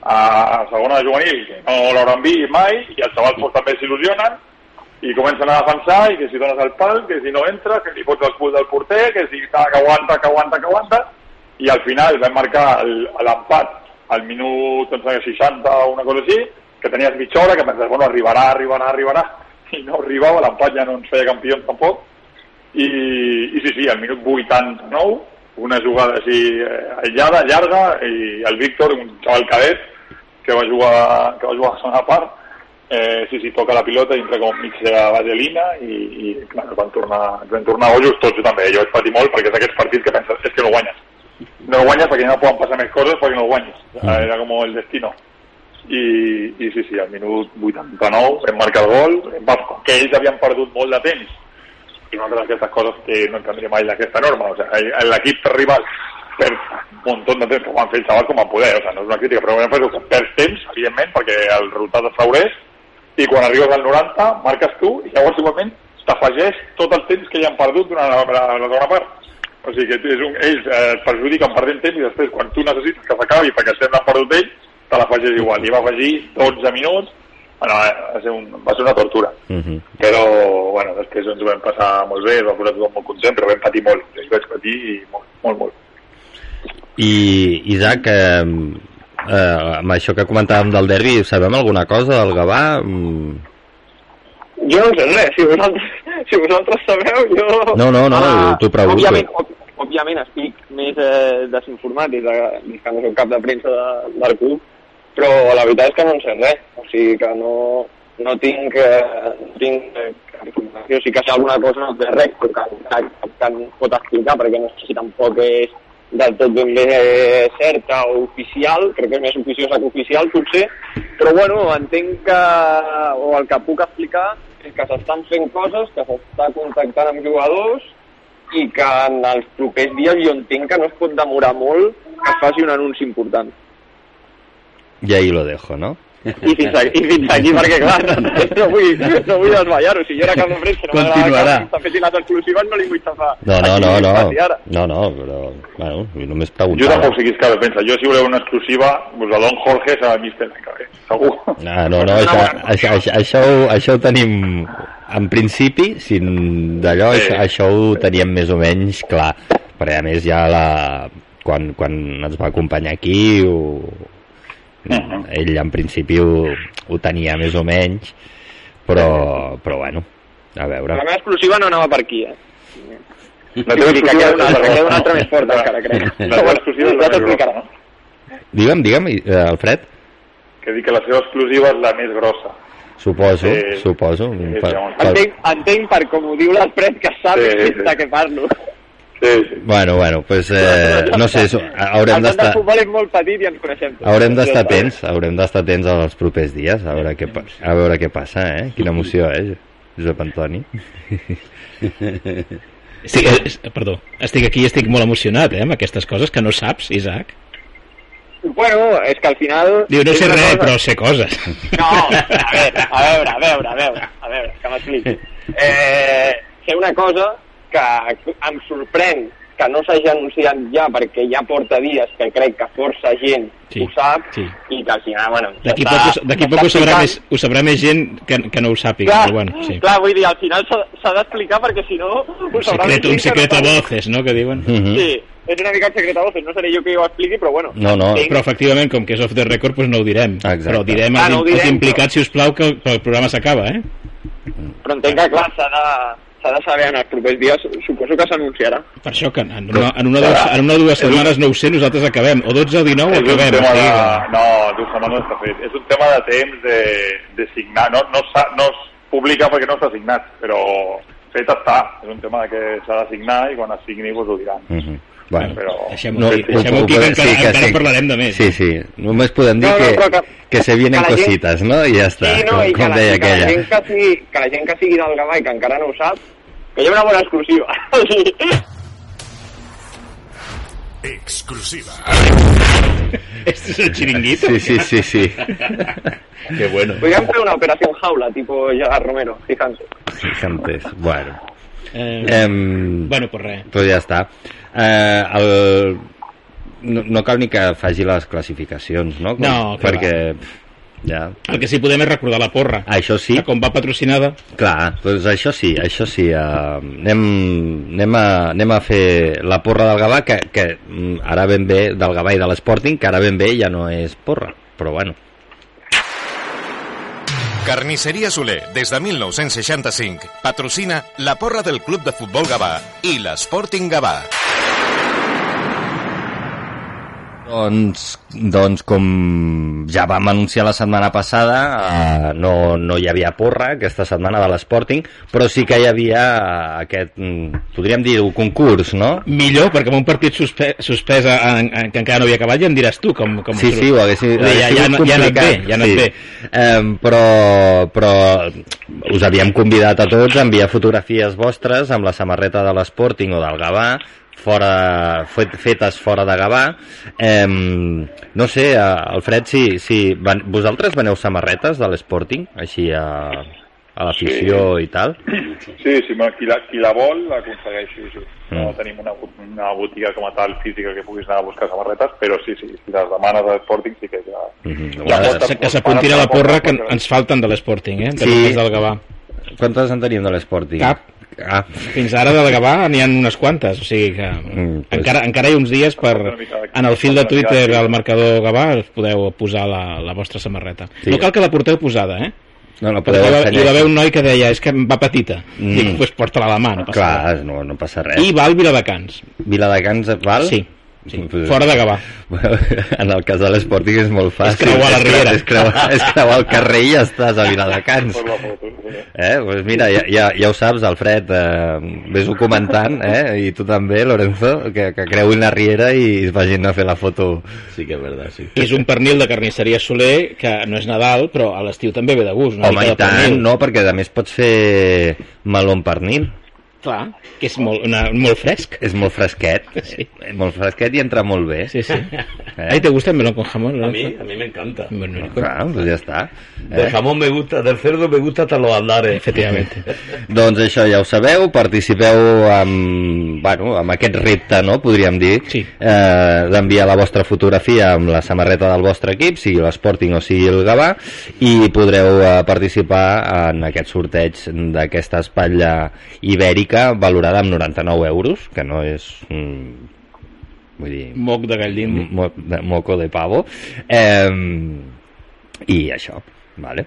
a segona de juvenil, que no l'hauran vist mai, i els xavals pues, també s'il·lusionen, i comencen a defensar, i que si dones el pal, que si no entra, que si fots el cul del porter, que si que aguanta, que aguanta, que aguanta, i al final vam marcar l'empat al minut 60 o una cosa així, que tenies mitja hora, que pensaves, bueno, arribarà, arribarà, arribarà, i no arribava, l'empat ja no ens feia campions tampoc, i, i sí, sí, al minut 89, una jugada així eh, aïllada, llarga, i el Víctor, un xaval cadet, que va jugar, que va jugar a segona part, eh, sí, sí, toca la pilota i entra com mig de vaselina i, i clar, ens van tornar, ens van tornar ojos tots, jo també, jo vaig patir molt perquè és aquests partits que penses, és que no guanyes. No guanyes perquè no poden passar més coses perquè no guanyes. Mm. Era com el destino. I, i sí, sí, al minut 89 vam marcar el gol, que ells havien perdut molt de temps i una altra d'aquestes coses que no entendria mai d'aquesta norma. O sigui, l'equip rival perd un munt de temps que ho van fer el xaval com a poder, o sigui, no és una crítica, però vam fer que perds temps, evidentment, perquè el resultat es favoreix, i quan arribes al 90 marques tu, i llavors igualment t'afegeix tot el temps que ja han perdut durant la, la, la segona part. O sigui que és un, ells eh, et perjudiquen perdent temps i després quan tu necessites que s'acabi perquè l'han perdut ells, te l'afegeix igual. I va afegir 12 minuts, bueno, eh, va, ser un, va ser una tortura. Uh mhm. -huh. Però, bueno, després ens ho vam passar molt bé, es va posar tothom molt content, però vam patir molt. Jo vaig patir i molt, molt, molt. I, Isaac, eh, eh, amb això que comentàvem del derbi, sabem alguna cosa del Gavà? Mm, Jo no sé res, si vosaltres, si vosaltres sabeu, jo... No, no, no, Ah, t'ho pregunto. Òbviament, òb- òbviament estic més eh, desinformat des, de, des que no soc cap de premsa de, del club, però la veritat és que no en sé res. O sigui que no, no tinc, eh, no tinc eh, cap informació. Sí que sé alguna cosa de res que, que, que em pot explicar, perquè no sé si tampoc és del tot ben bé certa o oficial, crec que és més oficiosa que oficial potser, però bueno, entenc que, o el que puc explicar és que s'estan fent coses, que s'està contactant amb jugadors i que en els propers dies jo entenc que no es pot demorar molt que es faci un anunci important. I ahí lo dejo, no? I fins aquí, i fins aquí perquè clar, no, no vull, no vull desvallar-ho. Si jo era cap de premsa, no m'agradava que les exclusives, no li vull xafar. No, no, no, no, no, no, però, bueno, jo només Jo preguntava. tampoc sé qui de premsa. Jo, si voleu una exclusiva, pues a Don Jorge serà l'any que ve, segur. Ah, no, no, això, això, això, això, ho, això ho tenim en principi, si d'allò, Sí. això, això ho teníem més o menys clar, perquè a més ja la, quan, quan ens va acompanyar aquí ho, Mhm. ell en principi ho, ho tenia més o menys però, però bueno a veure La meva exclusiva no anava per aquí, eh? La Vull dir que una altra, queda una altra més forta encara, crec. La teva exclusiva és la més grossa, no? digue'm, digue'm, eh, Alfred Que dic que la seva exclusiva és la més grossa. suposo, Sí. suposo Sí, per, per, Entenc, entenc per com ho diu l'Alfred que sap Sí, sí, sí. de què parlo. Sí, sí. bueno, bueno, pues eh, no sé, so- haurem El món del d'estar futbol és molt petit i ens coneixem tots. Haurem d'estar Ja està. atents, haurem d'estar atents als propers dies, a veure què, a veure què passa, eh? Quina emoció, eh, Josep Antoni? Estic, eh, perdó, estic aquí i estic molt emocionat, eh, amb aquestes coses que no saps, Isaac. Bueno, és que al final... Diu, no sé res, cosa- però sé coses. No, a veure, a veure, a veure, a veure, a veure, que m'expliqui. Eh, sé una cosa que em sorprèn que no s'hagi anunciat ja perquè ja porta dies que crec que força gent Sí, ho sap sí. i que al final, bueno... D'aquí poc, poc ho, sabrà més, ho sabrà més gent que, que no ho sàpiga, Clar, però bueno, sí. clar, vull dir, al final s'ha d'explicar perquè si no... ho Un secret, un secret no a voces, no?, que diuen. Mhm. Sí, és una mica el secret a voces, no seré jo que ho expliqui, però bueno. No, no. entenc- Però efectivament, com que és off the record, doncs no ho direm. Exacte. Però direm Ah, als, no ho als direm, implicats, si us plau, que, que el programa s'acaba, eh? Però entenc que, clar, s'ha de, s'ha de saber en els propers dies, suposo que s'anunciarà. Per això que en una, en una, dues, en una o dues setmanes, no ho sé, nosaltres acabem. O 12 o 19 És un acabem. de... No, dues setmanes no està fet. És un tema de temps de, de signar. No, no, no es publica perquè no està signat, però fet està. És un tema que s'ha de signar i quan es signi vos ho diran. Mhm. Bueno, Però... Deixem-ho no, aquí, deixem-ho aquí, que encara, encara en parlarem de més. Sí, sí, només podem dir No, no, que, que- que se vienen que la gent- cositas, no? I ja està, sí, no, com, i que com la, deia i que, la gent que, sigui, que la gent que sigui del Gavà i que encara no ho sap, que hi ha una bona exclusiva. Exclusiva. Este es el chiringuito. Sí, sí, sí, sí. Qué bueno. Podríem fer una operació jaula, tipo Gerard Romero, fíjate. Gigantes. Bueno, Eh, em, bueno, pues res. pues ja està. Eh, el... no, no cal ni que faci les classificacions, no? Com- No, que perquè ja... El que sí podem és recordar la porra. Això sí, Que com va patrocinada, clar, doncs això sí, això sí. Eh, anem, anem, a, anem a fer la porra del Gavà, que, que mm, ara ben bé, del Gavà i de l'Sporting, que ara ben bé ja no és porra, però bueno. Carnisseria Soler, des de 1965, patrocina la porra del Club de Futbol Gavà i l'Sporting Gavà. Doncs, doncs com ja vam anunciar la setmana passada, eh, no, no hi havia porra aquesta setmana de l'Sporting, però sí que hi havia eh, aquest, mm, podríem dir, un concurs, no? millor, perquè amb un partit suspe, suspès en, en, que encara no havia acabat ja em diràs tu com, com Sí, sí, ho hagués, Vull dir, ja, ja, ja, ja anat bé, ja anat bé. Eh, però, però us havíem convidat a tots a enviar fotografies vostres amb la samarreta de l'Sporting o del Gavà, fora, fet, fetes fora de Gavà. Eh, no sé, eh, Alfred, si, si van, vosaltres veneu samarretes de l'Sporting, així a, a l'afició i tal? Sí, sí, bueno, qui, la, qui la vol l'aconsegueix, sí, sí. No Mm. tenim una, una botiga com a tal física que puguis anar a buscar samarretes, però sí, sí, si les demanes a l'Sporting sí que ja... Mhm. Ja Bueno, pot- Se- que s'apuntin a la porra que ens falten de l'Sporting, eh? De Sí. sí. del Gavà. Quantes en tenim de l'Sporting? Cap. Ah, Fins ara de Gavà n'hi ha unes quantes, o sigui que Mm, pues- encara, encara hi ha uns dies per... En el fil de Twitter al marcador Gavà us podeu posar la, la vostra samarreta. Sí. No cal que la porteu posada, eh? no, no podeu hi, va, hi va haver un noi que deia és que va petita. Mm. Dic, pues porta-la a la mà, no passa Clar, no, no passa res. res. I va al Viladecans. Viladecans val? Sí, sí. Pues- fora de Gavà. Bueno, en el cas de l'Sporting és molt fàcil. És creuar la Riera. És creuar, és creuar el carrer i ja estàs a Viladecans. Eh? Pues mira, ja, ja, ja ho saps, Alfred, eh, ves-ho comentant, eh? i tu també, Lorenzo, que, que creuin la Riera i es vagin a fer la foto. Sí que és verdad, sí. És un pernil de carnisseria Soler que no és Nadal, però a l'estiu també ve de gust. Una Home, mica i de tant, pernil. no, perquè a més pots fer meló amb pernil. Clar, que és molt, una, molt fresc. És molt fresquet, Sí. eh, molt fresquet i entra molt bé. Sí, sí. Eh? Ahí te gusta el melón con jamón? A Lorenzo? mí, a mí me encanta. Bueno, Clar, doncs ja està. Del jamón me gusta, del cerdo me gusta hasta los andares. Efectivamente. Doncs això ja ho sabeu, participeu amb, bueno, amb aquest repte, no?, podríem dir, Sí. eh, d'enviar la vostra fotografia amb la samarreta del vostre equip, sigui l'Sporting o sigui el Gavà, i podreu eh, participar en aquest sorteig d'aquesta espatlla ibèrica valorada amb 99 euros, que no és... Mm, vull dir, Moc de mo, moco de pavo. Eh, I això, vale?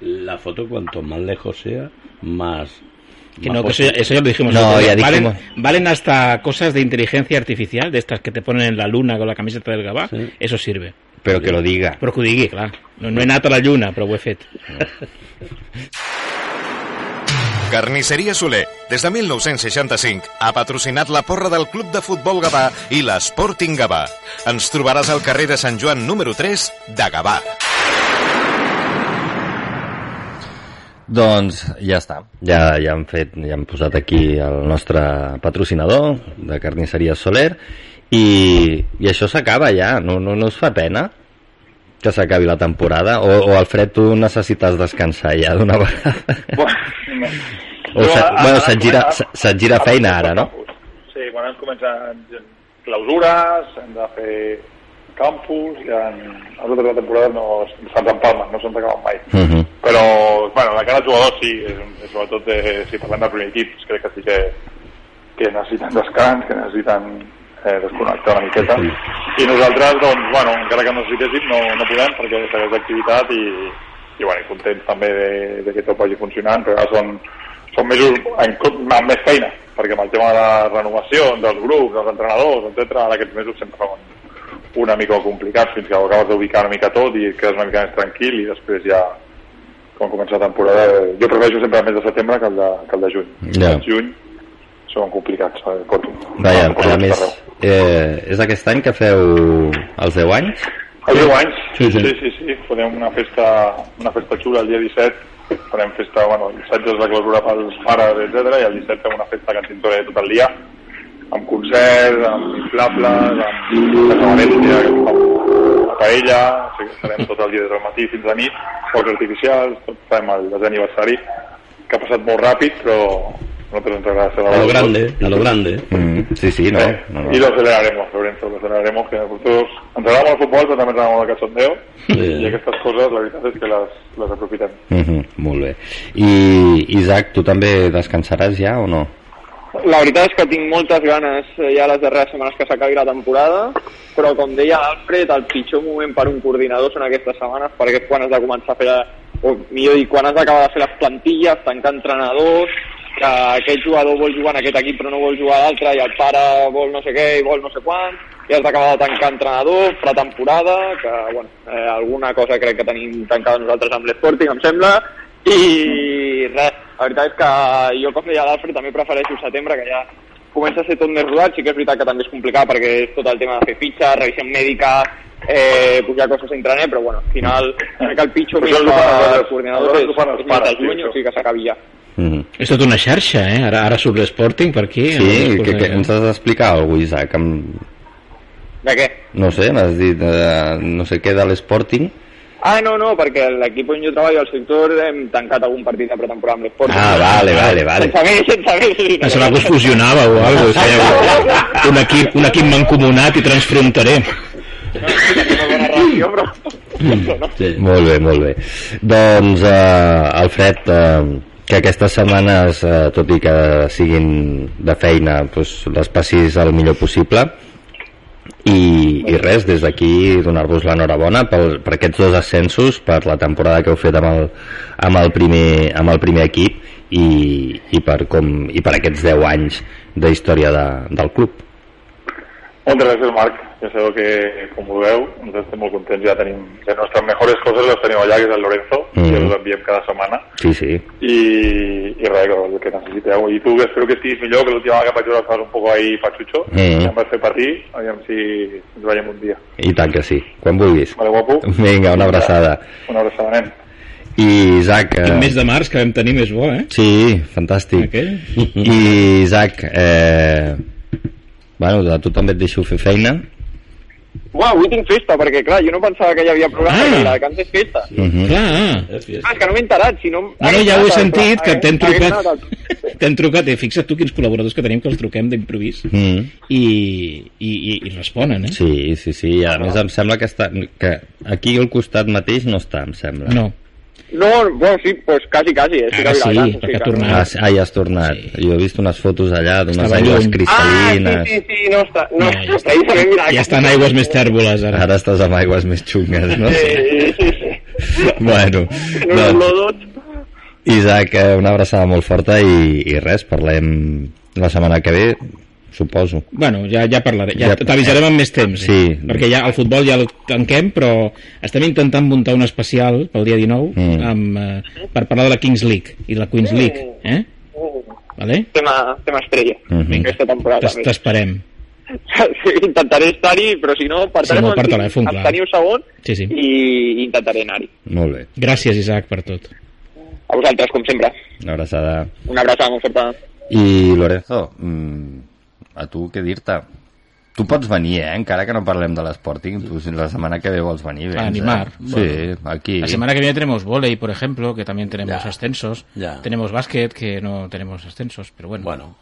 La foto, cuanto más lejos sea, más. Que no, que eso, ya- eso ya lo dijimos. No, ya valen, dijimos. valen hasta cosas de inteligencia artificial, de estas que te ponen en la luna con la camiseta del. Sí. Eso sirve. Però que lo diga. Però que ho digui, clar. No, no he anat a la lluna, però ho he fet. Carnisseria Soler, des de 1965, ha patrocinat la porra del Club de Futbol Gavà i l'Sporting Gavà. Ens trobaràs al carrer de Sant Joan número 3 de Gavà. Doncs ja està. Ja, ja hem fet, ja hem posat aquí el nostre patrocinador de carnisseria Soler i, i això s'acaba ja, no, no, no us fa pena que s'acabi la temporada o, o Alfred tu necessites descansar ja d'una vegada Bueno, o se, bueno, se't gira, se- se't gira feina ara, no? Sí, quan ens comencen clausures, hem de fer campus, i en les altres temporades no se'ns empalmen, no se'ns acaben mai. Uh -huh. Però, bueno, de cara als jugadors sí, és, sobretot eh, si parlem del primer equip, crec que sí que, que necessiten descans, que necessiten eh, desconnectar una miqueta. I nosaltres, doncs, bueno, encara que necessitéssim, no, no podem perquè segueix l'activitat i, i, bueno, i contents també de, de que tot vagi funcionant, però ara són, són mesos en, amb més feina, perquè amb el tema de la renovació dels grups, dels entrenadors, etc ara aquests mesos sempre són una mica complicats fins que ho acabes d'ubicar una mica tot i quedes una mica més tranquil i després ja quan comença la temporada jo prefereixo sempre el mes de setembre que el de, que el de juny Ja. el juny són complicats eh, pot, Vaja, a més, eh, és aquest any que feu els 10 anys? Els 10 anys, Sí, sí sí. sí. sí, farem una festa, una festa xula el dia 17, farem festa, bueno, el 16 és la clausura pels pares, etc i el 17 fem una festa que ens tintoré tot el dia, amb concerts, amb inflables, amb Casa València, amb la paella, o sigui, estarem tot el dia des del matí fins a nit, focs artificials, tot fem el desè aniversari, que ha passat molt ràpid, però agrada A lo grande, a lo grande. Mm, sí, sí, no, Eh, no, no. Y lo celebraremos, Lorenzo, lo celebraremos, que nosotros futbol, però també ens agrada molt el cachondeo, Sí. i aquestes coses, la veritat és que les, les aprofitem. Mhm, molt bé. I, Isaac, tu també descansaràs ja o no? La veritat és que tinc moltes ganes eh, ja les darreres setmanes que s'acabi la temporada, però com deia Alfred, el pitjor moment per un coordinador són aquestes setmanes, perquè és quan has de començar a fer, o millor dir, quan has d'acabar de fer les plantilles, tancar entrenadors, que aquest jugador vol jugar en aquest equip però no vol jugar a l'altre, i el pare vol no sé què i vol no sé quant, i has d'acabar de tancar entrenador, pretemporada, que, bueno, eh, alguna cosa crec que tenim tancada nosaltres amb l'Sporting, em sembla, i res, la veritat és que jo, com deia l'Alfred, també prefereixo setembre, que ja comença a ser tot més rodat, sí que és veritat que també és complicat perquè és tot el tema de fer fitxa, revisió mèdica, eh, pujar coses a intranet, però bueno, al final crec que el pitjor Però mes això ho fan per els- coordinadors això és, ho fan els és És tota una xarxa, eh? Ara, ara surt l'Sporting per aquí. Sí, que, que ens has d'explicar alguna cosa, Isaac? Em, De què? no sé, m'has dit eh, no sé què de l'Sporting. Ah, no, no, perquè l'equip on jo treballo, al sector, hem tancat algun partit de pretemporada amb l'Esport. Ah, vale, vale, vale. Sense més, sense més. Em sembla que us fusionàveu o alguna cosa. Un equip, un equip mancomunat i transfronterer. No, relació, però... Mm. no. Sí. Molt bé, molt bé. Doncs, eh, Alfred, eh, que aquestes setmanes, eh, tot i que siguin de feina, doncs, les passis el millor possible i, i res, des d'aquí donar-vos l'enhorabona per, per aquests dos ascensos, per la temporada que heu fet amb el, amb el, primer, amb el primer equip i, i, per, com, i per aquests 10 anys de història de, del club. Moltes gràcies, Marc. Ja sabeu que, com ho veu, ens estem molt contents. Ja tenim les nostres mejores coses, les tenim allà, que és el Lorenzo, mm. Mhm. i us enviem cada setmana. Sí, sí. I, i res, que el que necessiteu. I tu, que espero que estiguis millor, que l'última vegada que vaig veure estaves un poc ahí pachucho. Mm. Ja em vas fer patir, aviam si ens veiem un dia. I tant que sí, quan vulguis. Vale, guapo? Vinga, una abraçada. Una abraçada, nen. I Isaac... Quin Eh, mes de març que vam tenir més bo, eh? Sí, fantàstic. Aquell? I Isaac, eh, bueno, a tu també et deixo fer feina. Uau, avui tinc festa, perquè clar, jo no pensava que hi havia programa, Ah. ah. la de Cants és festa. Uh -huh. Clar, Ah, és que no m'he enterat, si no... no, no, ja ho he sentit, que t'hem trucat, t'hem trucat, i fixa't tu quins col·laboradors que tenim que els truquem d'improvís Mm. i, i, i, i responen, eh? Sí, sí, sí, i a més em sembla que, està, que aquí al costat mateix no està, em sembla. No, No, bueno, sí, pues quasi, quasi. Eh? Ara sí, Viladecans, perquè ha tornat. Ah, sí, ah, ja has tornat. Sí. Jo he vist unes fotos allà d'unes aigües lluny. cristal·lines. Ah, sí, sí, sí, no està... No, Ja, ja està. precisament, mira, ja estan aigües més tèrboles ara. Ara estàs amb aigües més xungues, no? Sí, sí, sí. bueno, No, doncs, no, no, Isaac, eh, una abraçada molt forta i, i res, parlem la setmana que ve, suposo. Bueno, ja, ja parlaré, ja, Ja- t'avisarem amb més temps. Sí. Perquè ja el futbol ja el tanquem, però estem intentant muntar un especial pel dia 19 Mm. amb, eh, per parlar de la Kings League i la Queens League. Eh? Vale? tema, tema estrella Mhm. aquesta temporada. T'es- T'esperem. Sí, intentaré estar-hi, però si no, per Si no, per telèfon, em clar. teniu segon Sí, sí. i intentaré anar-hi. Molt bé, Gràcies, Isaac, per tot. A vosaltres, com sempre. una abraçada. Una abraçada molt forta. I Lorenzo, mm, a tu què dir-te? Tu pots venir, eh? Encara que no parlem de l'Sporting, tu si la setmana que ve vols venir. Vens, animar. Eh? Sí, aquí. La semana que viene tenemos volei, por ejemplo, que también tenemos Ya. ascensos. Ya. Tenemos básquet, que no tenemos ascensos, pero bueno. Bueno,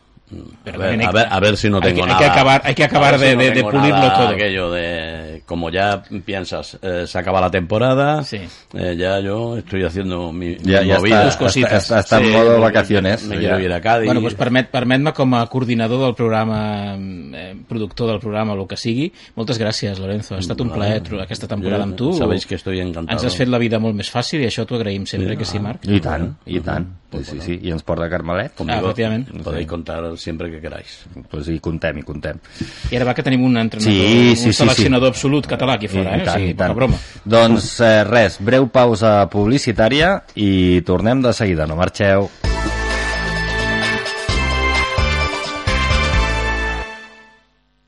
Pero a, ver, hay a, que- ver, a ver si no hay tengo que- hay nada. que acabar- hay que acabar ver si de- no de- de pulirlo todo. Aquello de, como ya piensas, eh, se acaba la temporada, Sí. eh, ya yo estoy haciendo mi, Ja, mi ja movida. està, cositas. està, està en Sí, modo me- vacaciones. Me ja. quiero ir a Cádiz. Bueno, doncs permet, permet-me com a coordinador del programa, eh, productor del programa, el que sigui, moltes gràcies, Lorenzo. Ha estat un plaer aquesta temporada amb tu. Sabéis que estoy encantado. Ens has fet la vida molt més fàcil i això t'ho agraïm sempre, que sí, Marc? I tant, i tant. Sí, sí, sí. I ens porta Carmelet. Ah, efectivament. Podéis contar siempre que queráis. Pues hi contem, hi contem. I ara va que tenim un entrenador, Sí, sí, un sí, seleccionador absolut català aquí fora, I eh? tant, o sigui, i tant. broma. Doncs eh, res, breu pausa publicitària i tornem de seguida, no marxeu.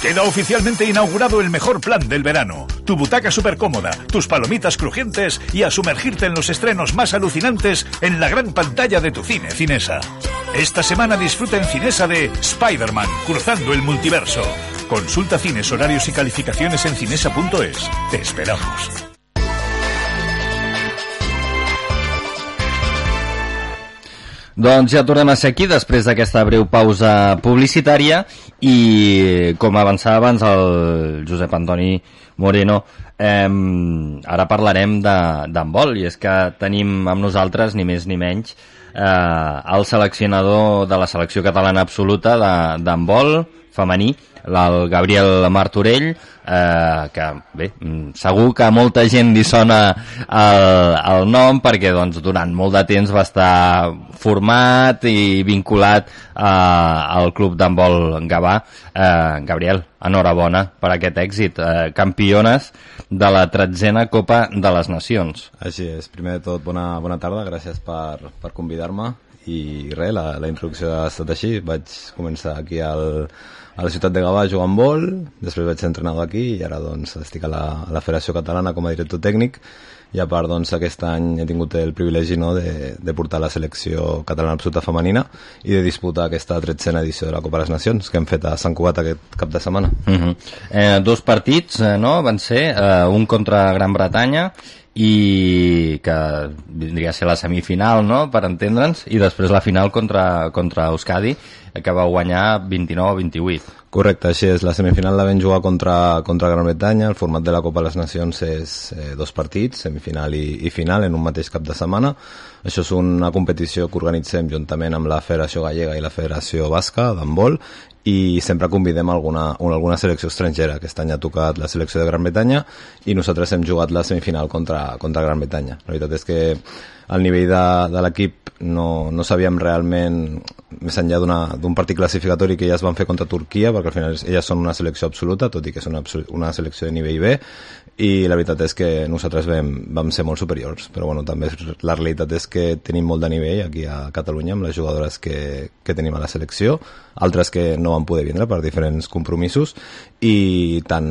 Queda oficialmente inaugurado el mejor plan del verano. Tu butaca súper cómoda, tus palomitas crujientes y a sumergirte en los estrenos más alucinantes en la gran pantalla de tu cine Cinesa. Esta semana disfruta en Cinesa de Spider-Man, cruzando el multiverso. Consulta cines, horarios y calificaciones en cinesa.es. Te esperamos. Doncs ja tornem a ser aquí després pausa publicitària i com avançava abans el Josep Antoni Moreno eh, ara parlarem d'handbol i és que tenim amb nosaltres ni més ni menys eh, el seleccionador de la selecció catalana absoluta d'handbol femení el Gabriel Martorell eh, que bé, mm, segur que molta gent li sona el, el nom perquè doncs, durant molt de temps va estar format i vinculat eh, al club d'handbol Gavà. Eh, Gabriel, enhorabona per aquest èxit. Eh, campiones de la tretzena Copa de les Nacions. Així és. Primer de tot, bona, bona tarda, gràcies per, per convidar-me. I res, la, la introducció ha estat així. Vaig començar aquí al, a la ciutat de Gavà jugant vol, després vaig ser entrenador aquí i ara doncs estic a la, a la Federació Catalana com a director tècnic i a part doncs, aquest any he tingut el privilegi no, de, de portar la selecció catalana absoluta femenina i de disputar aquesta tretzena edició de la Copa de les Nacions que hem fet a Sant Cugat aquest cap de setmana. Uh -huh. eh, dos partits eh, no, van ser, eh, un contra Gran Bretanya i que vindria a ser la semifinal, no?, per entendre'ns, i després la final contra, contra Euskadi, que va guanyar 29-28. Correcte, així és. La semifinal la vam jugar contra, contra Gran Bretanya. El format de la Copa de les Nacions és eh, dos partits, semifinal i, i final, en un mateix cap de setmana. Això és una competició que organitzem juntament amb la Federació Gallega i la Federació Basca d'handbol i sempre convidem alguna, alguna selecció estrangera. Aquest any ha tocat la selecció de Gran Bretanya i nosaltres hem jugat la semifinal contra, contra Gran Bretanya. La veritat és que el nivell de, de l'equip no, no sabíem realment, més enllà d'un partit classificatori que ja es van fer contra Turquia, perquè al final elles són una selecció absoluta, tot i que és una, una selecció de nivell B, i la veritat és que nosaltres vam, vam ser molt superiors, però bueno, també la realitat és que tenim molt de nivell aquí a Catalunya amb les jugadores que, que tenim a la selecció, altres que no van poder vindre per diferents compromisos i tant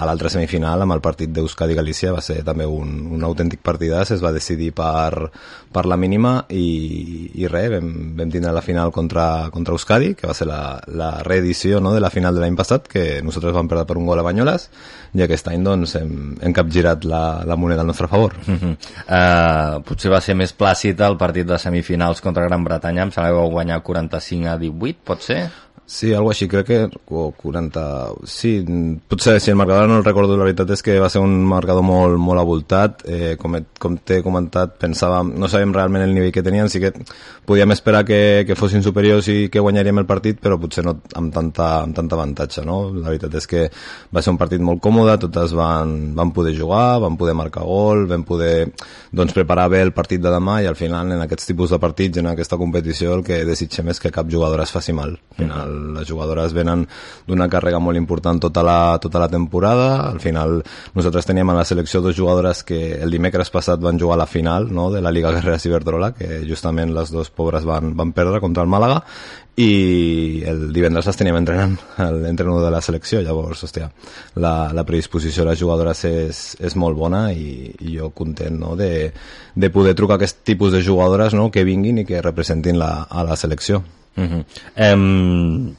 a l'altra semifinal amb el partit d'Euskadi-Galícia va ser també un, un autèntic partidàs, es va decidir per, per la mínima i, i res, vam, vam tindre la final contra, contra Euskadi, que va ser la, la reedició no, de la final de l'any passat, que nosaltres vam perdre per un gol a Banyoles, i aquest any doncs, hem, hem capgirat la, la moneda al nostre favor. Uh -huh. uh, potser va ser més plàcid el partit de semifinals contra Gran Bretanya, em sembla que vau guanyar 45 a 18, pot ser? Sí, algo així, crec que o 40... Sí, potser si el marcador no el recordo, la veritat és que va ser un marcador molt, molt avoltat. Eh, com, com t'he comentat, pensàvem, no sabíem realment el nivell que tenien, sí que podíem esperar que, que fossin superiors i que guanyaríem el partit, però potser no amb tanta, amb tanta avantatge, no? La veritat és que va ser un partit molt còmode, totes van, van poder jugar, van poder marcar gol, vam poder doncs, preparar bé el partit de demà i al final en aquests tipus de partits, en aquesta competició, el que desitgem és que cap jugador es faci mal. Al final les jugadores venen d'una càrrega molt important tota la, tota la temporada. Al final nosaltres teníem a la selecció dos jugadores que el dimecres passat van jugar a la final no, de la Liga Guerrera Ciberdrola, que justament les dues pobres van, van perdre contra el Màlaga i el divendres les teníem entrenant l'entrenador de la selecció, llavors, hòstia, la, la predisposició de les jugadores és, és molt bona i, i jo content no, de, de poder trucar aquest tipus de jugadores no, que vinguin i que representin la, a la selecció. Uh -huh. um,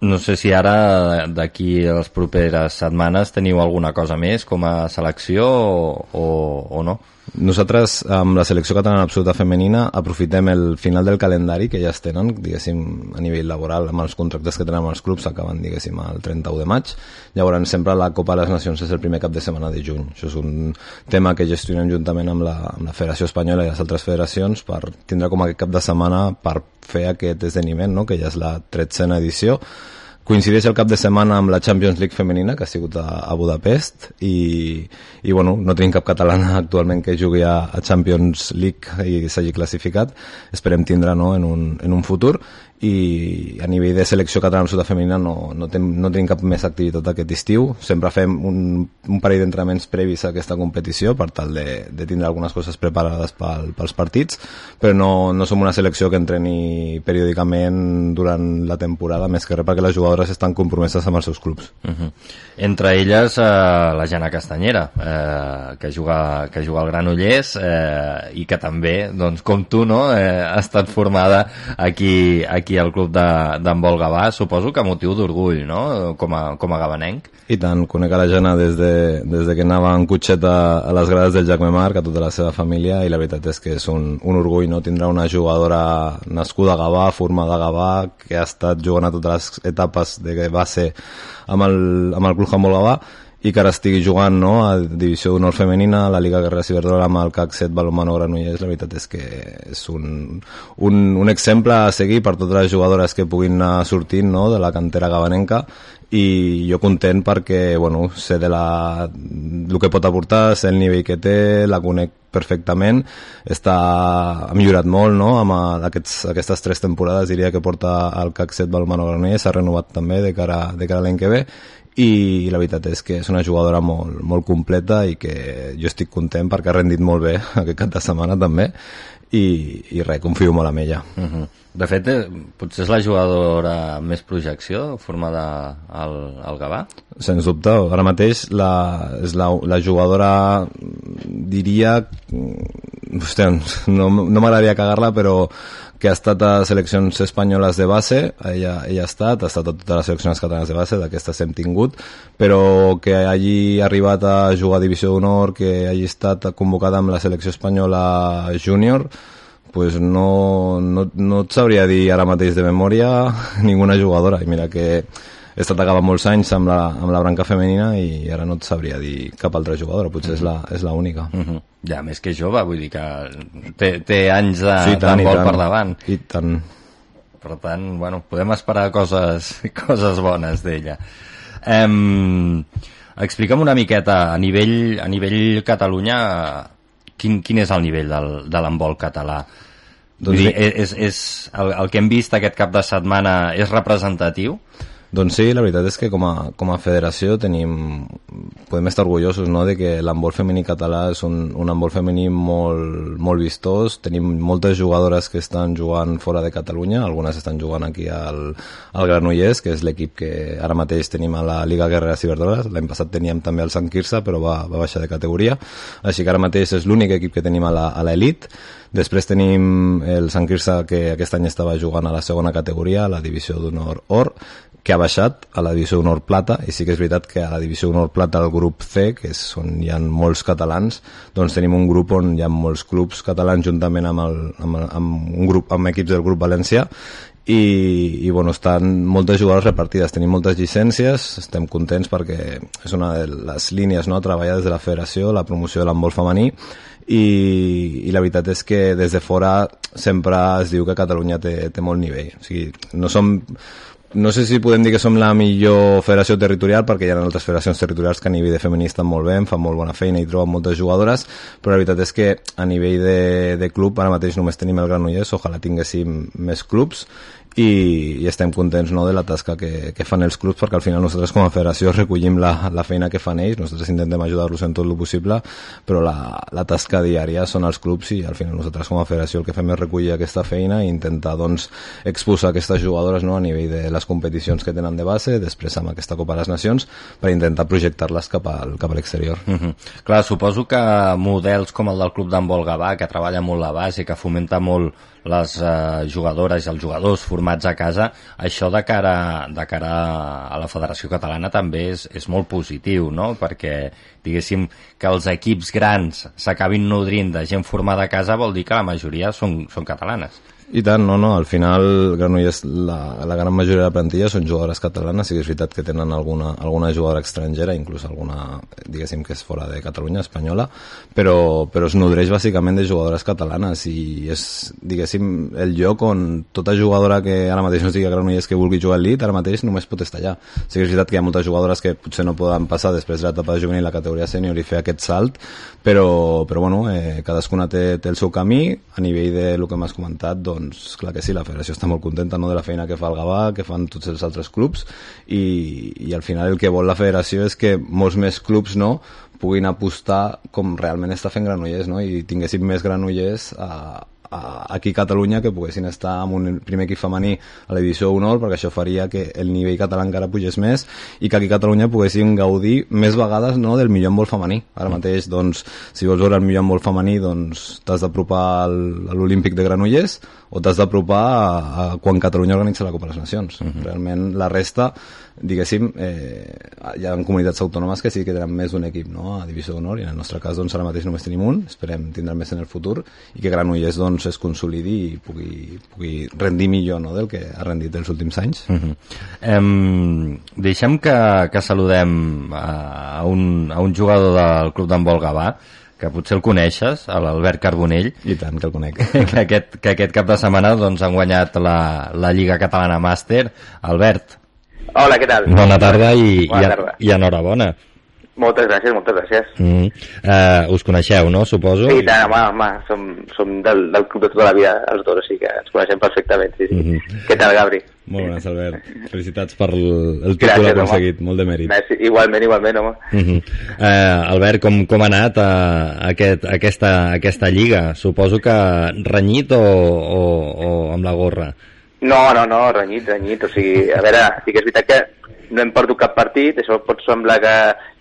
no sé si ara, d'aquí a les properes setmanes, teniu alguna cosa més com a selecció o, o, o no? Nosaltres, amb la selecció catalana absoluta femenina, aprofitem el final del calendari que ja es tenen, diguéssim, a nivell laboral, amb els contractes que tenen amb els clubs, acaben, diguéssim, el 31 de maig. Llavors, sempre la Copa de les Nacions és el primer cap de setmana de juny. Això és un tema que gestionem juntament amb la, amb la Federació Espanyola i les altres federacions per tindre com aquest cap de setmana per fer aquest esdeveniment, no? que ja és la 13a edició, coincideix el cap de setmana amb la Champions League femenina que ha sigut a, a Budapest i, i bueno, no tenim cap catalana actualment que jugui a, a Champions League i s'hagi classificat. Esperem tindre no, en, un, en un futur i a nivell de selecció catalana sota femenina no, no, ten, no tenim cap més activitat aquest estiu sempre fem un, un parell d'entrenaments previs a aquesta competició per tal de, de tindre algunes coses preparades pel, pels partits però no, no som una selecció que entreni periòdicament durant la temporada més que res perquè les jugadores estan compromeses amb els seus clubs uh -huh. entre elles eh, la Jana Castanyera eh, que, juga, que juga al Granollers eh, i que també, doncs, com tu no, eh, ha estat formada aquí, aquí aquí al club d'handbol de, Gavà, suposo que motiu d'orgull, no?, com a, com a gavanenc. I tant, conec a la Jana des de, des de que anava en cotxet a, a les grades del Jacme Marc, a tota la seva família, i la veritat és que és un, un orgull, no?, tindrà una jugadora nascuda a Gavà, formada a Gavà, que ha estat jugant a totes les etapes de que va ser amb el, amb el club handbol Gavà, i que ara estigui jugant no, a Divisió d'Honor Femenina, a la Liga Guerrera Ciberdrola amb el CAC 7 Balomano Granollers, la veritat és que és un, un, un exemple a seguir per totes les jugadores que puguin anar sortint no, de la cantera gabanenca i jo content perquè bueno, sé de la, el que pot aportar, sé el nivell que té, la conec perfectament, està, ha millorat molt no? amb aquests, aquestes tres temporades, diria que porta el CAC 7 Balomano Granollers, s'ha renovat també de cara, de cara a l'any que ve i la veritat és que és una jugadora molt, molt completa i que jo estic content perquè ha rendit molt bé aquest cap de setmana també i, i res, confio molt en ella. Uh -huh. De fet, eh, potser és la jugadora amb més projecció formada al, al Gavà? Sens dubte, ara mateix la, és la, la jugadora, diria, hòstia, no, no m'agradaria cagar-la, però que ha estat a seleccions espanyoles de base, ella, ella ha estat, ha estat a totes les seleccions catalanes de base, d'aquestes hem tingut, però que hagi arribat a jugar a Divisió d'Honor, que hagi estat convocada amb la selecció espanyola júnior, pues no, no, no et sabria dir ara mateix de memòria ninguna jugadora, i mira que he estat acabant molts anys amb la, amb la branca femenina i ara no et sabria dir cap altra jugadora, potser és la, és la única. Uh -huh. Ja, més que jove, vull dir que té, té anys de, Sí, tant, d'handbol tant. per davant. I tant. Per tant, bueno, podem esperar coses, coses bones d'ella. Um, explica'm una miqueta, a nivell, a nivell Catalunya, quin, quin és el nivell del, de l'handbol català? Doncs dir, bé. és, és, el, el que hem vist aquest cap de setmana és representatiu? Doncs sí, la veritat és que com a, com a federació tenim, podem estar orgullosos no, de que l'handbol femení català és un, un handbol femení molt, molt vistós, tenim moltes jugadores que estan jugant fora de Catalunya, algunes estan jugant aquí al, al Granollers, que és l'equip que ara mateix tenim a la Liga Guerrera Ciberdores, l'any passat teníem també el Sant Quirze, però va, va baixar de categoria, així que ara mateix és l'únic equip que tenim a l'elit, Després tenim el Sant Quirze que aquest any estava jugant a la segona categoria, a la divisió d'honor or, que ha baixat a la divisió d'honor plata, i sí que és veritat que a la divisió d'honor plata, el grup C, que és on hi ha molts catalans, doncs tenim un grup on hi ha molts clubs catalans juntament amb, el, amb, amb un grup amb equips del grup valencià, i, i bueno, estan moltes jugadores repartides, tenim moltes llicències, estem contents perquè és una de les línies no, a treballar des de la federació, la promoció de l'handbol femení, i, i la veritat és que des de fora sempre es diu que Catalunya té, té molt nivell. O sigui, no som no sé si podem dir que som la millor federació territorial perquè hi ha altres federacions territorials que a nivell de femení estan molt bé, fan molt bona feina i troben moltes jugadores, però la veritat és que a nivell de, de club ara mateix només tenim el Granollers, ojalà tinguéssim més clubs i, i estem contents no, de la tasca que, que fan els clubs perquè al final nosaltres com a federació recollim la, la feina que fan ells, nosaltres intentem ajudar-los en tot el possible, però la, la tasca diària són els clubs i al final nosaltres com a federació el que fem és recollir aquesta feina i intentar doncs, exposar aquestes jugadores no, a nivell de les competicions que tenen de base, després amb aquesta Copa de les Nacions, per intentar projectar-les cap, al, cap a l'exterior. Uh -huh. Clar, suposo que models com el del Club d'Handbol Gavà, que treballa molt la base, que fomenta molt les eh, jugadores i els jugadors formats a casa, això de cara, de cara a la Federació Catalana també és, és molt positiu, no? Perquè, diguéssim, que els equips grans s'acabin nodrint de gent formada a casa vol dir que la majoria són, són catalanes. I tant, no, no, al final Granollers, la, la gran majoria de la plantilla són jugadores catalanes, sí que és veritat que tenen alguna, alguna jugadora estrangera, inclús alguna, diguéssim, que és fora de Catalunya, espanyola, però, però es nodreix bàsicament de jugadores catalanes i és, diguéssim, el lloc on tota jugadora que ara mateix no estigui a Granollers que vulgui jugar al lit, ara mateix només pot estar allà. Sí que és veritat que hi ha moltes jugadores que potser no poden passar després de l'etapa de juvenil a la categoria sènior i fer aquest salt, però, però bueno, eh, cadascuna té, té el seu camí, a nivell de lo que m'has comentat, doncs clar que sí, la federació està molt contenta no, de la feina que fa el Gavà, que fan tots els altres clubs i, i al final el que vol la federació és que molts més clubs no puguin apostar com realment està fent Granollers no? i tinguéssim més Granollers a, aquí a Catalunya que poguessin estar amb un primer equip femení a la divisió honor perquè això faria que el nivell català encara pugés més i que aquí a Catalunya poguessin gaudir més vegades no, del millor handbol femení ara mateix doncs si vols veure el millor handbol femení doncs t'has d'apropar a l'Olímpic de Granollers o t'has d'apropar a, a quan Catalunya organitza la Copa de les Nacions realment la resta diguéssim, eh, hi ha comunitats autònomes que sí que tenen més d'un equip no? a Divisió d'Honor i en el nostre cas doncs, ara mateix només tenim un, esperem tindre més en el futur i que Granollers doncs, es consolidi i pugui, pugui rendir millor no? del que ha rendit els últims anys. Uh -huh. em, deixem que, que saludem a, a, un, a un jugador del Club d'Handbol Gavà que potser el coneixes, l'Albert Carbonell I tant que el conec. que aquest, que aquest cap de setmana doncs, han guanyat la, la Lliga Catalana Màster Albert, Hola, què tal? bona tarda i, Bona i, tarda. i enhorabona Moltes gràcies, moltes gràcies. mm. uh, us coneixeu, no? Suposo Sí, tant, home, home, som, som del, del club de tota la vida, els dos, o sigui que ens coneixem perfectament, sí, sí. Mhm. Què tal, Gabri? Molt bones, Albert. Felicitats per el, el títol Gràcies, aconseguit, home. molt de mèrit. Merci. Igualment, igualment, home. Uh -huh. eh, Albert, com, com ha anat eh, aquest, aquesta, aquesta lliga? Suposo que renyit o, o, o amb la gorra? No, no, no, renyit, renyit. O sigui, a veure, sí que és veritat que no hem perdut cap partit, això pot semblar que,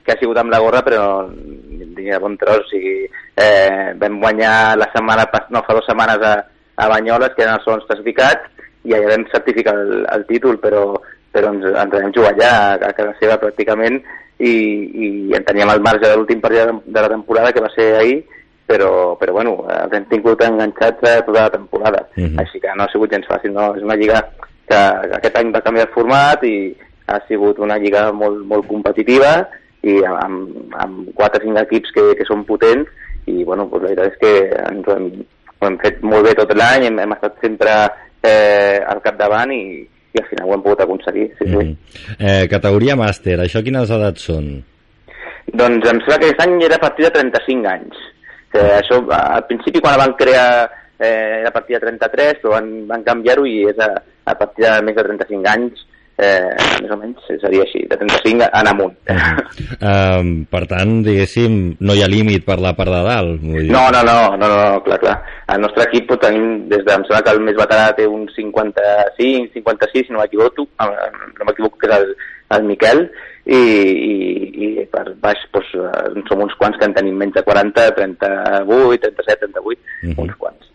que ha sigut amb la gorra, però ni de bon tros. O sigui, eh, vam guanyar la setmana, no, fa dues setmanes a, a Banyoles, que eren els segons classificats, i allà vam certificar el, el títol, però, però ens, ens vam jugar allà a, casa seva pràcticament i, i en teníem el marge de l'últim partit de, la temporada, que va ser ahir, però, però bueno, els hem tingut enganxats tota la temporada. Mhm. Així que no ha sigut gens fàcil, no? És una lliga que, que aquest any va canviar de format i ha sigut una lliga molt, molt competitiva i amb, amb 4 o 5 equips que, que són potents i bueno, doncs la veritat és que ens ho hem, ho hem fet molt bé tot l'any, hem, hem estat sempre eh, al capdavant i, i al final ho hem pogut aconseguir. Sí, sí. Mhm. Eh, categoria màster, això quines edats són? Doncs em sembla que aquest any era a partir de 35 anys. Eh, això, al principi, quan van crear, eh, era a partir de 33, però van, van canviar-ho i és a, a partir de més de 35 anys, eh, més o menys seria així, de 35 en amunt. Eh, per tant, diguéssim, no hi ha límit per la part de dalt. Vull dir. No, no, no, no, no, clar, clar. El nostre equip ho tenim des de, em sembla que el més veterà té uns 55, 56, si no m'equivoco, eh, no m'equivoco que és el, el Miquel, i, i, i per baix doncs, som uns quants que en tenim menys de 40, 38, 37, 38, Mhm. uns quants.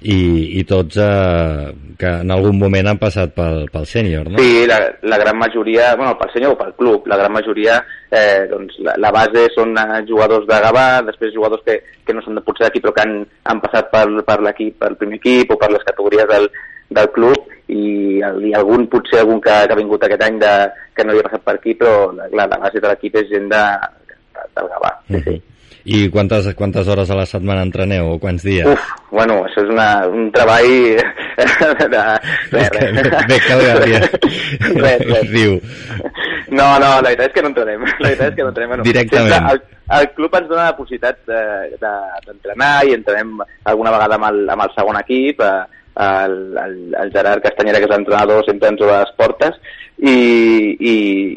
I, i tots eh, que en algun moment han passat pel, pel sènior, no? Sí, la, la gran majoria, bueno, pel senyor o pel club, la gran majoria, eh, doncs la, la base són eh, jugadors de Gavà, després jugadors que, que no són de potser d'aquí però que han, han passat per, per l'equip, per el primer equip o per les categories del, del club i, i algun, potser algun que, que ha vingut aquest any de, que no havia passat per aquí, però la, la, base de l'equip és gent de, de, del Gavà. Sí, sí. I quantes, quantes hores a la setmana entreneu o quants dies? Uf, bueno, això és una, un treball de... de, que ve que el Gabriel Res, res. riu. No, no, la veritat és que no entrenem. La veritat és que no entrenem. Bueno, Directament. sempre El, el club ens dona la possibilitat de- de- d'entrenar de, i entrenem alguna vegada amb el, amb el segon equip. Eh, el, el, el Gerard Castanyera, que és l'entrenador, sempre ens obre les portes i, i,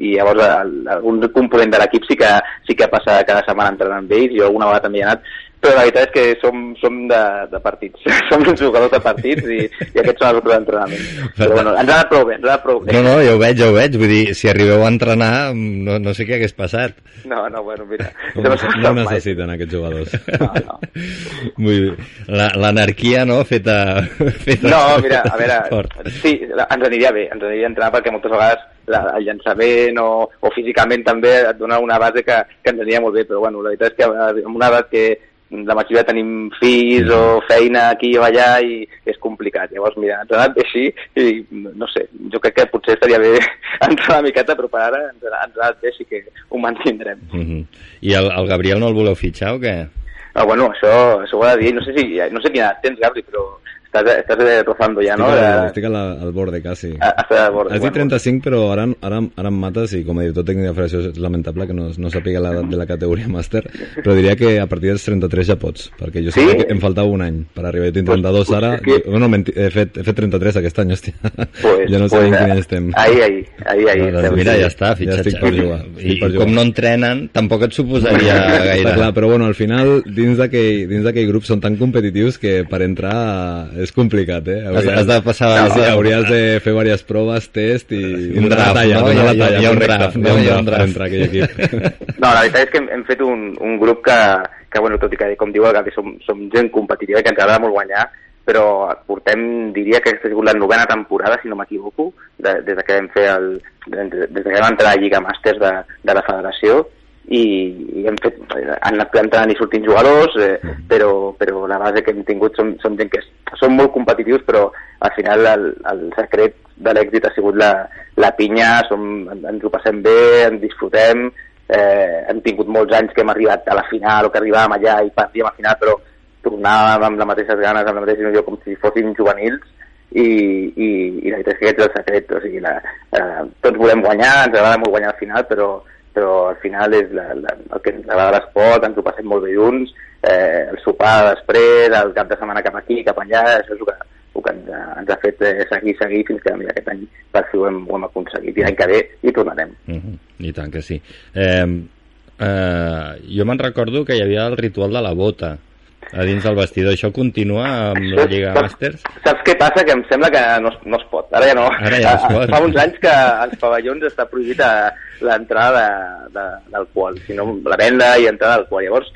i llavors el, algun component de l'equip sí que, sí que passa cada setmana entrenant amb ells, jo alguna vegada també he anat, però la veritat és que som, som de, de partits, som uns jugadors de partits i, i aquests són els grups d'entrenament. Però bueno, ens ha anat prou bé, ens ha anat prou bé. No, no, ja ho veig, ja ho veig. Vull dir, si arribeu a entrenar, no, no sé què hagués passat. No, no, bueno, mira. No, no fet mai. necessiten aquests jugadors. No, no. Vull dir, la- l'anarquia, no?, feta... feta No, mira, a veure, fort. sí, la- ens aniria bé, ens aniria entrenar perquè moltes vegades la, el llançament o, o físicament també et dona una base que, que ens aniria molt bé, però bueno, la veritat és que eh, amb una edat que la majoria tenim fills o feina aquí o allà i és complicat. Llavors, mira, ens ha anat bé així i no sé, jo crec que potser estaria bé entrar una miqueta, però per ara ens ha, anat bé, així que ho mantindrem. Mhm. I el, el Gabriel no el voleu fitxar o què? Ah, bueno, això, això ho ha de dir, no sé si, no sé quina edat tens, Gabri, però estàs, estàs eh, rozando ja, no? Estic, al, estic al, al borde, quasi. a- Estàs al borde. Has dit 35, però ara, ara, ara em mates i com a director tècnic de federació és lamentable que no, no sàpiga l'edat de la categoria màster, però diria que a partir dels 33 ja pots, perquè jo Sí? sabia que em faltava un any per arribar. Jo tinc 32 Pues, ara, que- bueno, menti, he, fet, he fet 33 aquest any, hòstia. Pues, ja no sé pues, en quin any estem. Ahí, ahí, ahí, ahí. No, doncs mira, ja està, Ja fitxatge. estic per jugar. I, per jugar. com no entrenen, tampoc et suposaria Està gaire. clar, però bueno, al final, dins d'aquell dins d'aquell grup són tan competitius que per entrar és complicat, eh? Has, has de passar... Sí, hauries de fer diverses proves, test i Un draft, talla, no? donar la talla, hi ha un draft, hi ha no? un Hi ha un draft a aquell equip. No, la veritat és que hem, hem fet un, un grup que, que, bueno, tot i que, com diu el Gavi, som, som gent competitiva i que ens agrada molt guanyar, però portem, diria que aquesta ha sigut la novena temporada, si no m'equivoco, de, des de que vam fer el, des, des de que vam entrar a la Lliga Màsters de, de la Federació, i, i hem fet, han anat entrant i sortint jugadors, eh, però, però la base que hem tingut som, som gent que som molt competitius, però al final el, el secret de l'èxit ha sigut la, la pinya, som, ens ho passem bé, ens disfrutem, eh, hem tingut molts anys que hem arribat a la final o que arribàvem allà i partíem a final, però tornàvem amb les mateixes ganes, amb la mateixa il·lusió, com si fóssim juvenils, i, i, i la veritat és que aquest és el secret, o sigui, la, eh, tots volem guanyar, ens agrada molt guanyar al final, però, però al final és la, la, el que ens agrada l'esport, ens ho passem molt bé junts, eh, el sopar després, el cap de setmana cap aquí, cap allà, això és el que, el que ens ha, ens ha fet eh, seguir, seguir, fins que mira, aquest any per fi ho hem, ho hem aconseguit. I l'any que ve hi tornarem. Uh -huh. I tant que sí. Eh, eh, jo me'n recordo que hi havia el ritual de la bota a dins del vestidor. Això continua amb la Lliga saps, Masters? Saps què passa? Que em sembla que no, no es pot. Ara ja no. Ara ja es pot. Fa uns anys que als pavellons està prohibit l'entrada de- de- d'alcohol, sinó la venda i entrada d'alcohol. Llavors,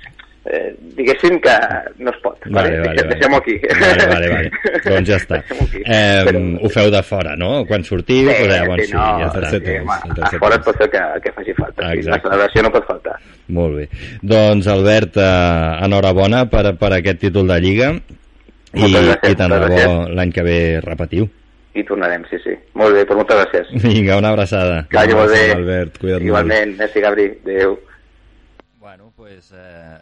eh, diguéssim que no es pot. Vale, vale, vale. Deixem-ho aquí. Vale, vale, vale. doncs ja està. Eh, Però- ho feu de fora, no? Quan sortiu, Sí, doncs sí, sí, no, ja està. sí, home, a fora et pot fer que, que faci falta. Sí. La Exacte. celebració no pot faltar. Molt bé. Doncs, Albert, eh, enhorabona per, per aquest títol de Lliga i, gràcies, i tant de bo l'any que ve repetiu. I tornarem, sí, sí. Molt bé, doncs moltes gràcies. Vinga, una abraçada. Que vagi molt bé. Albert, cuida't molt. Igualment, merci Gabri. Adéu. Bueno, pues, eh...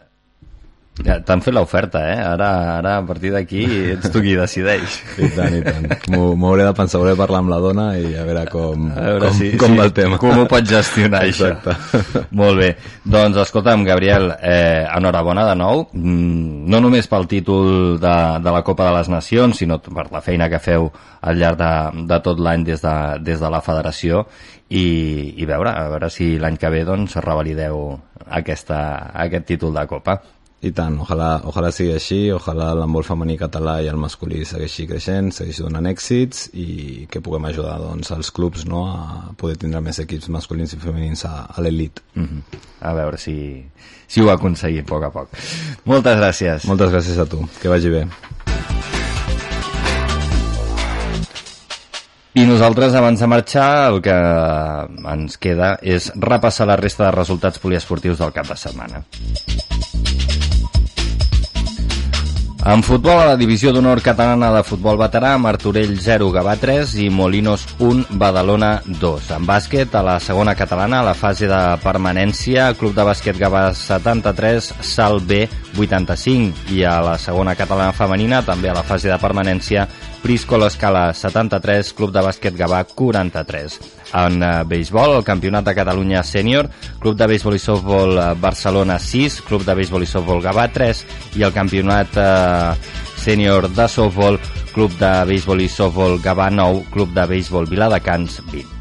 Ja, T'han fet l'oferta, eh? Ara, ara, a partir d'aquí, ets tu qui decideix. I tant, i tant. M'ho hauré de pensar, hauré de parlar amb la dona i a veure com, A veure com, si, com si, va el tema. Com ho pots gestionar, Exacte. això. Molt bé. Doncs, escolta'm, Gabriel, eh, enhorabona de nou. Mm, no només pel títol de, de la Copa de les Nacions, sinó per la feina que feu al llarg de, de tot l'any des, de, des de la federació i, i veure, a veure si l'any que ve doncs, revalideu aquesta, aquest títol de Copa. I tant, ojalà, ojalà sigui així, ojalà l'handbol femení català i el masculí segueixi creixent, segueixi donant èxits i que puguem ajudar doncs, els clubs no, a poder tindre més equips masculins i femenins a, a l'elit. Mm -hmm. A veure si, si ho aconseguim a poc a poc. Moltes gràcies. Moltes gràcies a tu, que vagi bé. I nosaltres, abans de marxar, el que ens queda és repassar la resta de resultats poliesportius del cap de setmana. En futbol, a la divisió d'honor catalana de futbol veterà, Martorell 0, Gavà 3 i Molinos 1, Badalona 2. En bàsquet, a la segona catalana, a la fase de permanència, Club de Bàsquet Gavà 73, Sal B 85 i a la segona catalana femenina, també a la fase de permanència, Prisco l'Escala 73, Club de Bàsquet Gavà 43. En eh, béisbol, el Campionat de Catalunya Sènior, Club de Béisbol i Softbol eh, Barcelona 6, Club de Béisbol i Softbol Gavà 3 i el Campionat eh, Sènior de Softbol, Club de Béisbol i Softbol Gavà 9, Club de Béisbol Viladecans 20.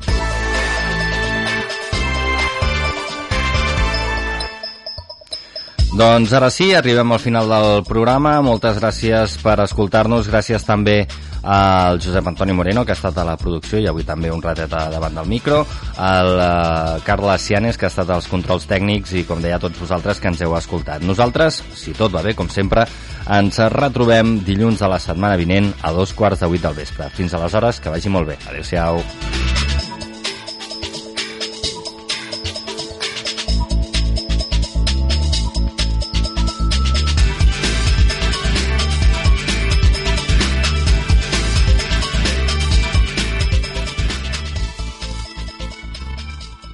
Doncs ara sí, arribem al final del programa. Moltes gràcies per escoltar-nos. Gràcies també al Josep Antoni Moreno, que ha estat a la producció i avui també un ratet davant del micro, al uh, Carles Cianes, que ha estat als controls tècnics i, com deia, tots vosaltres que ens heu escoltat. Nosaltres, si tot va bé, com sempre, ens retrobem dilluns de la setmana vinent a dos quarts de vuit del vespre. Fins aleshores, que vagi molt bé. Adéu-siau.